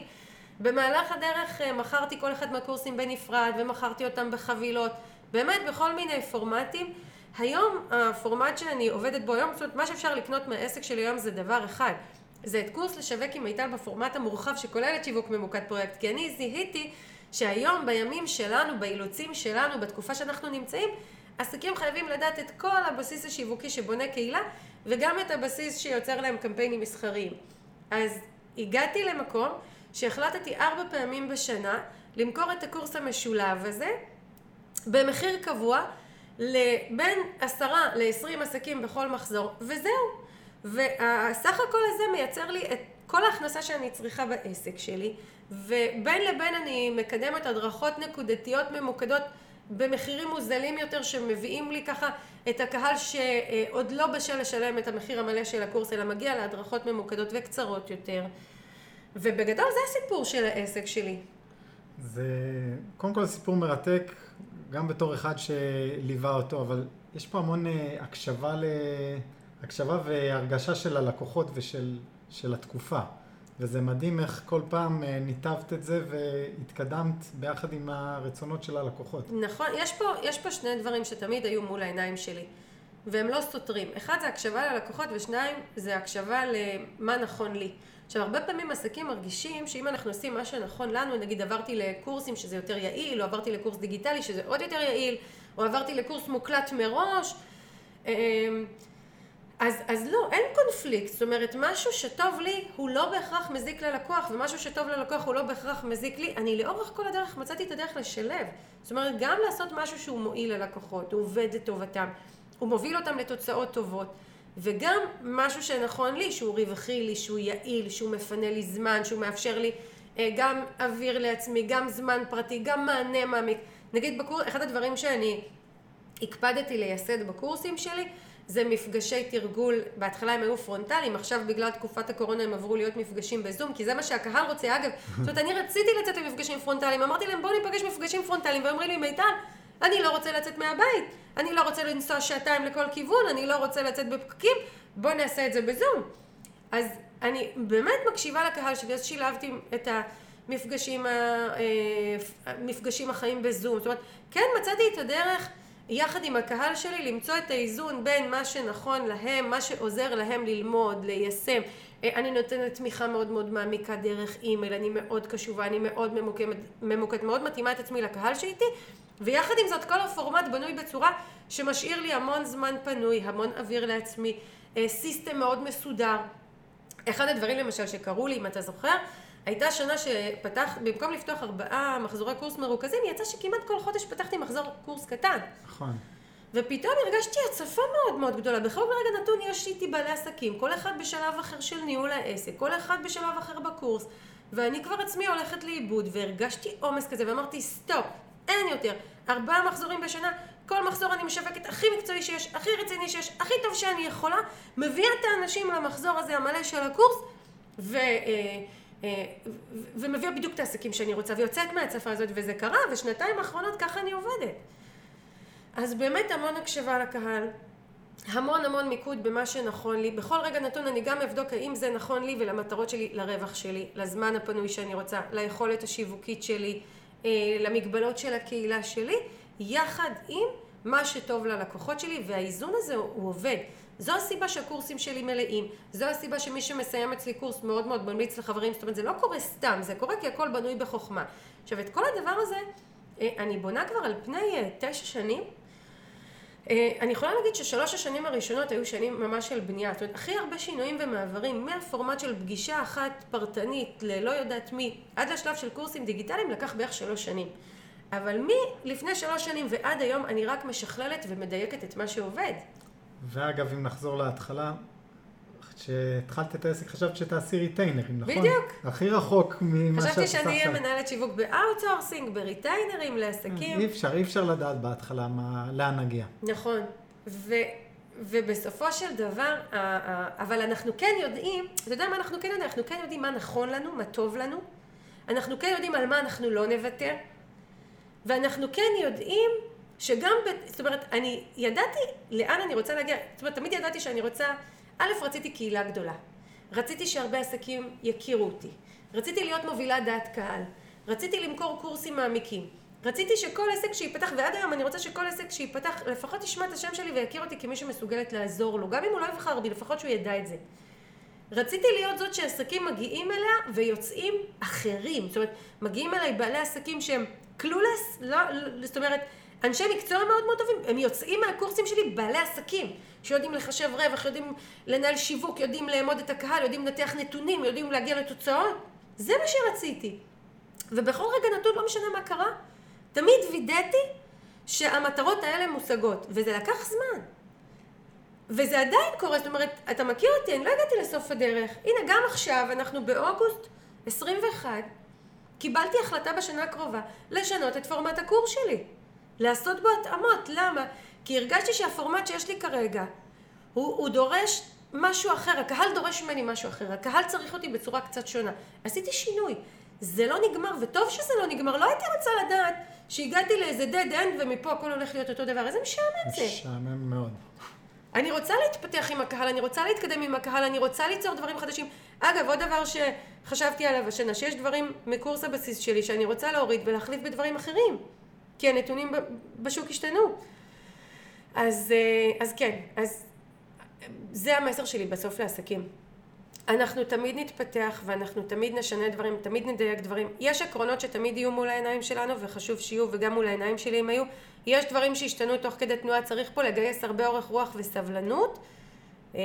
במהלך הדרך מכרתי כל אחד מהקורסים בנפרד, ומכרתי אותם בחבילות. באמת בכל מיני פורמטים. היום הפורמט שאני עובדת בו היום, זאת אומרת מה שאפשר לקנות מהעסק שלי היום זה דבר אחד. זה את קורס לשווק עם מיטל בפורמט המורחב שכולל את שיווק ממוקד פרויקט. כי אני זיהיתי שהיום בימים שלנו, באילוצים שלנו, בתקופה שאנחנו נמצאים, עסקים חייבים לדעת את כל הבסיס השיווקי שבונה קהילה וגם את הבסיס שיוצר להם קמפיינים מסחריים. אז הגעתי למקום שהחלטתי ארבע פעמים בשנה למכור את הקורס המשולב הזה במחיר קבוע לבין עשרה לעשרים עסקים בכל מחזור, וזהו. והסך הכל הזה מייצר לי את כל ההכנסה שאני צריכה בעסק שלי, ובין לבין אני מקדמת הדרכות נקודתיות ממוקדות במחירים מוזלים יותר שמביאים לי ככה את הקהל שעוד לא בשל לשלם את המחיר המלא של הקורס אלא מגיע להדרכות ממוקדות וקצרות יותר ובגדול זה הסיפור של העסק שלי. זה קודם כל סיפור מרתק גם בתור אחד שליווה אותו, אבל יש פה המון אה, הקשבה, ל... הקשבה והרגשה של הלקוחות ושל של התקופה. וזה מדהים איך כל פעם אה, ניתבת את זה והתקדמת ביחד עם הרצונות של הלקוחות. נכון, יש פה, יש פה שני דברים שתמיד היו מול העיניים שלי, והם לא סותרים. אחד זה הקשבה ללקוחות, ושניים זה הקשבה למה נכון לי. עכשיו, הרבה פעמים עסקים מרגישים שאם אנחנו עושים מה שנכון לנו, נגיד עברתי לקורסים שזה יותר יעיל, או עברתי לקורס דיגיטלי שזה עוד יותר יעיל, או עברתי לקורס מוקלט מראש, אמ, אז, אז לא, אין קונפליקט, זאת אומרת, משהו שטוב לי הוא לא בהכרח מזיק ללקוח, ומשהו שטוב ללקוח הוא לא בהכרח מזיק לי. אני לאורך כל הדרך מצאתי את הדרך לשלב. זאת אומרת, גם לעשות משהו שהוא מועיל ללקוחות, הוא עובד לטובתם, הוא מוביל אותם לתוצאות טובות. וגם משהו שנכון לי, שהוא רווחי לי, שהוא יעיל, שהוא מפנה לי זמן, שהוא מאפשר לי אה, גם אוויר לעצמי, גם זמן פרטי, גם מענה מעמיק. נגיד בקורס, אחד הדברים שאני הקפדתי לייסד בקורסים שלי, זה מפגשי תרגול, בהתחלה הם היו פרונטליים, עכשיו בגלל תקופת הקורונה הם עברו להיות מפגשים בזום, כי זה מה שהקהל רוצה. אגב, זאת אומרת, אני רציתי לצאת למפגשים פרונטליים, אמרתי להם בואו ניפגש מפגשים פרונטליים, ואומרים לי מיטל, אני לא רוצה לצאת מהבית, אני לא רוצה לנסוע שעתיים לכל כיוון, אני לא רוצה לצאת בפקקים, בואו נעשה את זה בזום. אז אני באמת מקשיבה לקהל שלי, אז שילבתי את המפגשים, המפגשים אה, החיים בזום. זאת אומרת, כן מצאתי את הדרך יחד עם הקהל שלי למצוא את האיזון בין מה שנכון להם, מה שעוזר להם ללמוד, ליישם. אה, אני נותנת תמיכה מאוד מאוד מעמיקה דרך אימייל, אני מאוד קשובה, אני מאוד ממוקדת, ממוקד, מאוד מתאימה את עצמי לקהל שאיתי, ויחד עם זאת כל הפורמט בנוי בצורה שמשאיר לי המון זמן פנוי, המון אוויר לעצמי, אה, סיסטם מאוד מסודר. אחד הדברים למשל שקרו לי, אם אתה זוכר, הייתה שנה שפתח, במקום לפתוח ארבעה מחזורי קורס מרוכזים, יצא שכמעט כל חודש פתחתי מחזור קורס קטן. נכון. ופתאום הרגשתי הצפה מאוד מאוד גדולה. בכל רגע נתון יש איתי בעלי עסקים, כל אחד בשלב אחר של ניהול העסק, כל אחד בשלב אחר בקורס, ואני כבר עצמי הולכת לאיבוד, והרגשתי עומס כזה, ואמרתי, סטופ, אין יותר. ארבעה מחזורים בשנה, כל מחזור אני משווקת הכי מקצועי שיש, הכי רציני שיש, הכי טוב שאני יכולה, מביאה את האנשים למחזור הזה המלא של הקורס, ו... אה, אה, ומביאה בדיוק את העסקים שאני רוצה, ויוצאת מהצפה הזאת, וזה קרה, ושנתיים האחרונות ככה אני עובדת. אז באמת המון הקשבה לקהל, המון המון מיקוד במה שנכון לי. בכל רגע נתון אני גם אבדוק האם זה נכון לי ולמטרות שלי, לרווח שלי, לזמן הפנוי שאני רוצה, ליכולת השיווקית שלי, למגבלות של הקהילה שלי, יחד עם מה שטוב ללקוחות שלי, והאיזון הזה הוא עובד. זו הסיבה שהקורסים שלי מלאים, זו הסיבה שמי שמסיים אצלי קורס מאוד מאוד ממליץ לחברים, זאת אומרת זה לא קורה סתם, זה קורה כי הכל בנוי בחוכמה. עכשיו את כל הדבר הזה אה, אני בונה כבר על פני אה, תשע שנים. אה, אני יכולה להגיד ששלוש השנים הראשונות היו שנים ממש של בנייה, זאת אומרת הכי הרבה שינויים ומעברים מהפורמט של פגישה אחת פרטנית ללא יודעת מי עד לשלב של קורסים דיגיטליים לקח בערך שלוש שנים. אבל מלפני שלוש שנים ועד היום אני רק משכללת ומדייקת את מה שעובד. ואגב, אם נחזור להתחלה, כשהתחלת את העסק חשבת שתעשי ריטיינרים, נכון? בדיוק. הכי רחוק ממה שאת עושה עכשיו. חשבתי שאני אהיה מנהלת שיווק באאוטסורסינג, בריטיינרים, לעסקים. אי אפשר, אי אפשר לדעת בהתחלה מה, לאן נגיע. נכון. ו, ובסופו של דבר, אבל אנחנו כן יודעים, אתה יודע מה אנחנו כן יודעים? אנחנו כן יודעים מה נכון לנו, מה טוב לנו. אנחנו כן יודעים על מה אנחנו לא נוותר. ואנחנו כן יודעים שגם, זאת אומרת, אני ידעתי לאן אני רוצה להגיע, זאת אומרת, תמיד ידעתי שאני רוצה, א', רציתי קהילה גדולה, רציתי שהרבה עסקים יכירו אותי, רציתי להיות מובילה דעת קהל, רציתי למכור קורסים מעמיקים, רציתי שכל עסק שייפתח, ועד היום אני רוצה שכל עסק שייפתח, לפחות ישמע את השם שלי ויכיר אותי כמי שמסוגלת לעזור לו, גם אם הוא לא יבחר בי, לפחות שהוא ידע את זה. רציתי להיות זאת שעסקים מגיעים אליה ויוצאים אחרים, זאת אומרת, מגיעים אליי בעלי עסקים שהם קלולס, לא, לא, זאת אומרת, אנשי מקצוע מאוד מאוד טובים, הם יוצאים מהקורסים שלי בעלי עסקים, שיודעים לחשב רווח, יודעים לנהל שיווק, יודעים לאמוד את הקהל, יודעים לנתח נתונים, יודעים להגיע לתוצאות. זה מה שרציתי. ובכל רגע נתון, לא משנה מה קרה, תמיד וידאתי שהמטרות האלה מושגות, וזה לקח זמן. וזה עדיין קורה, זאת אומרת, אתה מכיר אותי, אני לא הגעתי לסוף הדרך. הנה, גם עכשיו, אנחנו באוגוסט 21, קיבלתי החלטה בשנה הקרובה לשנות את פורמט הקורס שלי. לעשות בו התאמות. למה? כי הרגשתי שהפורמט שיש לי כרגע, הוא, הוא דורש משהו אחר, הקהל דורש ממני משהו אחר, הקהל צריך אותי בצורה קצת שונה. עשיתי שינוי. זה לא נגמר, וטוב שזה לא נגמר. לא הייתי רוצה לדעת שהגעתי לאיזה dead end ומפה הכל הולך להיות אותו דבר. איזה משעמם זה. משעמם מאוד. אני רוצה להתפתח עם הקהל, אני רוצה להתקדם עם הקהל, אני רוצה ליצור דברים חדשים. אגב, עוד דבר שחשבתי עליו השנה, שיש דברים מקורס הבסיס שלי שאני רוצה להוריד ולהחליף בדברים אחרים. כי הנתונים בשוק השתנו. אז, אה, אז כן, אז זה המסר שלי בסוף לעסקים. אנחנו תמיד נתפתח ואנחנו תמיד נשנה דברים, תמיד נדייק דברים. יש עקרונות שתמיד יהיו מול העיניים שלנו וחשוב שיהיו וגם מול העיניים שלי הם היו. יש דברים שהשתנו תוך כדי תנועה, צריך פה לגייס הרבה אורך רוח וסבלנות אה,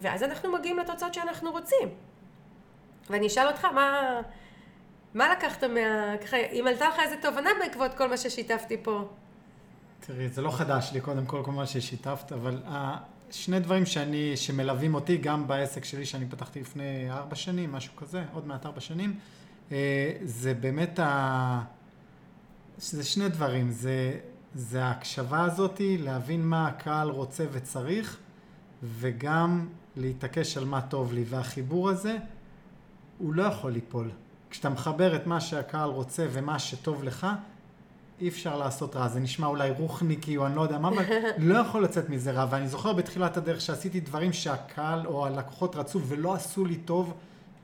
ואז אנחנו מגיעים לתוצאות שאנחנו רוצים. ואני אשאל אותך, מה, מה לקחת מה... ככה, אם עלתה לך איזה תובנה בעקבות כל מה ששיתפתי פה? תראי, זה לא חדש לי, קודם כל, כל מה ששיתפת, אבל שני דברים שאני, שמלווים אותי גם בעסק שלי שאני פתחתי לפני ארבע שנים, משהו כזה, עוד מעט ארבע שנים, אה, זה באמת ה... זה שני דברים, זה, זה ההקשבה הזאתי, להבין מה הקהל רוצה וצריך, וגם להתעקש על מה טוב לי, והחיבור הזה, הוא לא יכול ליפול. כשאתה מחבר את מה שהקהל רוצה ומה שטוב לך, אי אפשר לעשות רע. זה נשמע אולי רוחניקי או אני לא יודע מה, אבל [laughs] לא יכול לצאת מזה רע. ואני זוכר בתחילת הדרך שעשיתי דברים שהקהל או הלקוחות רצו ולא עשו לי טוב,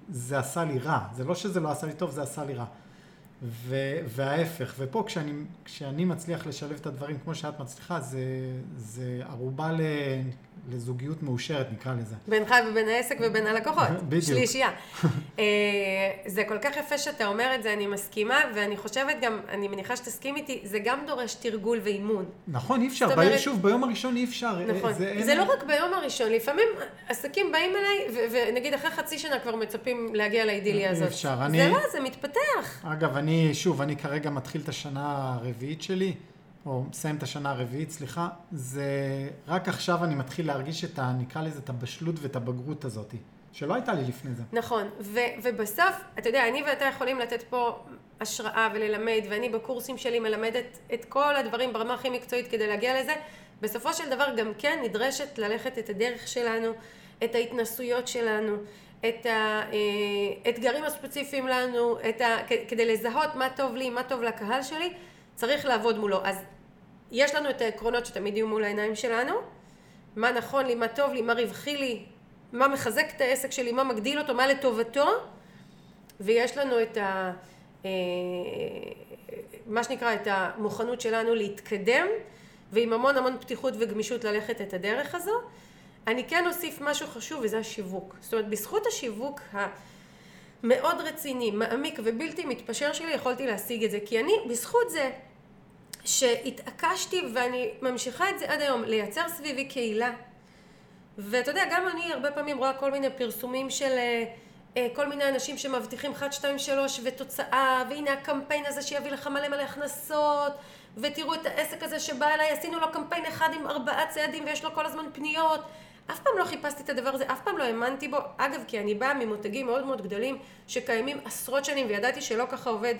זה עשה לי רע. זה לא שזה לא עשה לי טוב, זה עשה לי רע. ו- וההפך, ופה כשאני, כשאני מצליח לשלב את הדברים כמו שאת מצליחה, זה, זה ערובה ל, לזוגיות מאושרת, נקרא לזה. בינך ובין העסק ובין הלקוחות. [laughs] בדיוק. שלישייה. [laughs] אה, זה כל כך יפה שאתה אומר את זה, אני מסכימה, ואני חושבת גם, אני מניחה שתסכים איתי, זה גם דורש תרגול ואימון. נכון, אי אפשר, אומרת- שוב, ביום הראשון אי אפשר. נכון. זה, אין- זה לא רק ביום הראשון, לפעמים עסקים באים אליי, ונגיד אחרי חצי שנה כבר מצפים להגיע לאידיליה אי הזאת. אפשר, זה אני- לא, זה מתפתח. אגב, אני, שוב, אני כרגע מתחיל את השנה הרביעית שלי, או מסיים את השנה הרביעית, סליחה, זה רק עכשיו אני מתחיל להרגיש את ה... נקרא לזה את הבשלות ואת הבגרות הזאת, שלא הייתה לי לפני זה. נכון, ו- ובסוף, אתה יודע, אני ואתה יכולים לתת פה השראה וללמד, ואני בקורסים שלי מלמדת את כל הדברים ברמה הכי מקצועית כדי להגיע לזה. בסופו של דבר גם כן נדרשת ללכת את הדרך שלנו, את ההתנסויות שלנו, את האתגרים הספציפיים לנו, את ה... כדי לזהות מה טוב לי, מה טוב לקהל שלי, צריך לעבוד מולו. אז יש לנו את העקרונות שתמיד יהיו מול העיניים שלנו, מה נכון לי, מה טוב לי, מה רווחי לי, מה מחזק את העסק שלי, מה מגדיל אותו, מה לטובתו, ויש לנו את ה... אה, מה שנקרא, את המוכנות שלנו להתקדם, ועם המון המון פתיחות וגמישות ללכת את הדרך הזו. אני כן אוסיף משהו חשוב, וזה השיווק. זאת אומרת, בזכות השיווק המאוד רציני, מעמיק ובלתי מתפשר שלי, יכולתי להשיג את זה. כי אני, בזכות זה, שהתעקשתי ואני ממשיכה את זה עד היום, לייצר סביבי קהילה. ואתה יודע, גם אני הרבה פעמים רואה כל מיני פרסומים של אה, אה, כל מיני אנשים שמבטיחים 1, 2, 3 ותוצאה, והנה הקמפיין הזה שיביא לך מלא מלא הכנסות, ותראו את העסק הזה שבא אליי, עשינו לו קמפיין אחד עם ארבעה צעדים ויש לו כל הזמן פניות. אף פעם לא חיפשתי את הדבר הזה, אף פעם לא האמנתי בו. אגב, כי אני באה ממותגים מאוד מאוד גדולים שקיימים עשרות שנים, וידעתי שלא ככה עובד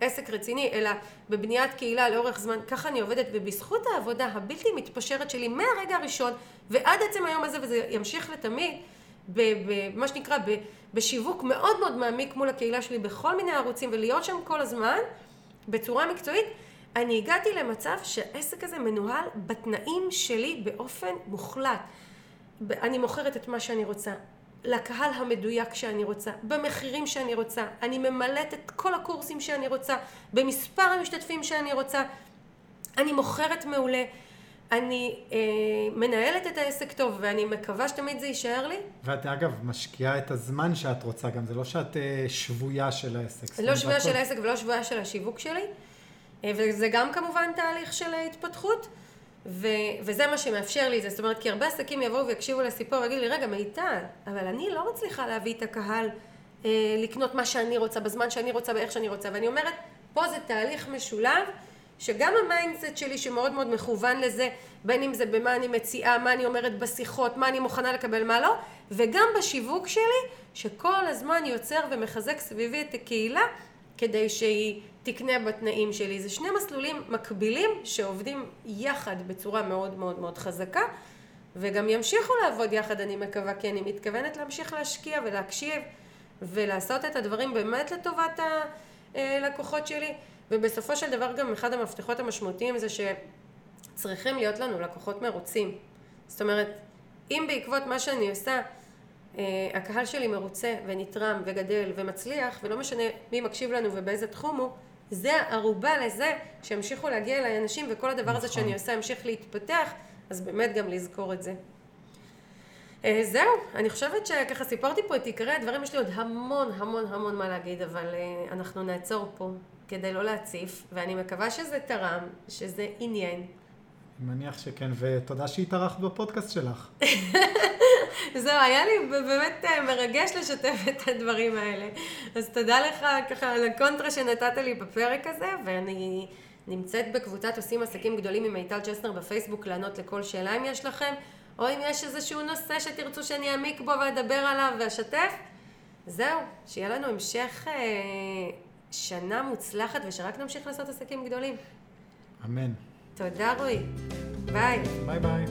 עסק רציני, אלא בבניית קהילה לאורך זמן. ככה אני עובדת, ובזכות העבודה הבלתי מתפשרת שלי מהרגע הראשון ועד עצם היום הזה, וזה ימשיך לתמיד, במה שנקרא, בשיווק מאוד מאוד מעמיק מול הקהילה שלי בכל מיני ערוצים, ולהיות שם כל הזמן, בצורה מקצועית, אני הגעתי למצב שהעסק הזה מנוהל בתנאים שלי באופן מוחלט. אני מוכרת את מה שאני רוצה, לקהל המדויק שאני רוצה, במחירים שאני רוצה, אני ממלאת את כל הקורסים שאני רוצה, במספר המשתתפים שאני רוצה, אני מוכרת מעולה, אני אה, מנהלת את העסק טוב ואני מקווה שתמיד זה יישאר לי. ואת אגב משקיעה את הזמן שאת רוצה גם, זה לא שאת אה, שבויה של העסק. לא שבויה של העסק ולא שבויה של השיווק שלי, אה, וזה גם כמובן תהליך של התפתחות, ו, וזה מה שמאפשר לי את זה. זאת אומרת, כי הרבה עסקים יבואו ויקשיבו לסיפור ויגידו לי, רגע, מיטל, אבל אני לא מצליחה להביא את הקהל אה, לקנות מה שאני רוצה, בזמן שאני רוצה, באיך שאני רוצה. ואני אומרת, פה זה תהליך משולב, שגם המיינדסט שלי שמאוד מאוד מכוון לזה, בין אם זה במה אני מציעה, מה אני אומרת בשיחות, מה אני מוכנה לקבל, מה לא, וגם בשיווק שלי, שכל הזמן יוצר ומחזק סביבי את הקהילה, כדי שהיא תקנה בתנאים שלי. זה שני מסלולים מקבילים שעובדים יחד בצורה מאוד מאוד מאוד חזקה, וגם ימשיכו לעבוד יחד, אני מקווה, כי אני מתכוונת להמשיך להשקיע ולהקשיב ולעשות את הדברים באמת לטובת הלקוחות שלי, ובסופו של דבר גם אחד המפתחות המשמעותיים זה שצריכים להיות לנו לקוחות מרוצים. זאת אומרת, אם בעקבות מה שאני עושה, אה, הקהל שלי מרוצה ונתרם וגדל ומצליח, ולא משנה מי מקשיב לנו ובאיזה תחום הוא, זה הערובה לזה שימשיכו להגיע אליי אנשים וכל הדבר הזה נכון. שאני עושה ימשיך להתפתח, אז באמת גם לזכור את זה. אה, זהו, אני חושבת שככה סיפרתי פה את עיקרי הדברים, יש לי עוד המון המון המון מה להגיד, אבל אה, אנחנו נעצור פה כדי לא להציף, ואני מקווה שזה תרם, שזה עניין. אני מניח שכן, ותודה שהתארחת בפודקאסט שלך. [laughs] זהו, היה לי באמת אה, מרגש לשתף את הדברים האלה. אז תודה לך ככה על הקונטרה שנתת לי בפרק הזה, ואני נמצאת בקבוצת עושים עסקים גדולים עם מיטל צ'סנר בפייסבוק לענות לכל שאלה אם יש לכם, או אם יש איזשהו נושא שתרצו שאני אעמיק בו ואדבר עליו ואשתף, זהו, שיהיה לנו המשך אה, שנה מוצלחת ושרק נמשיך לעשות עסקים גדולים. אמן. תודה רועי. ביי. ביי ביי.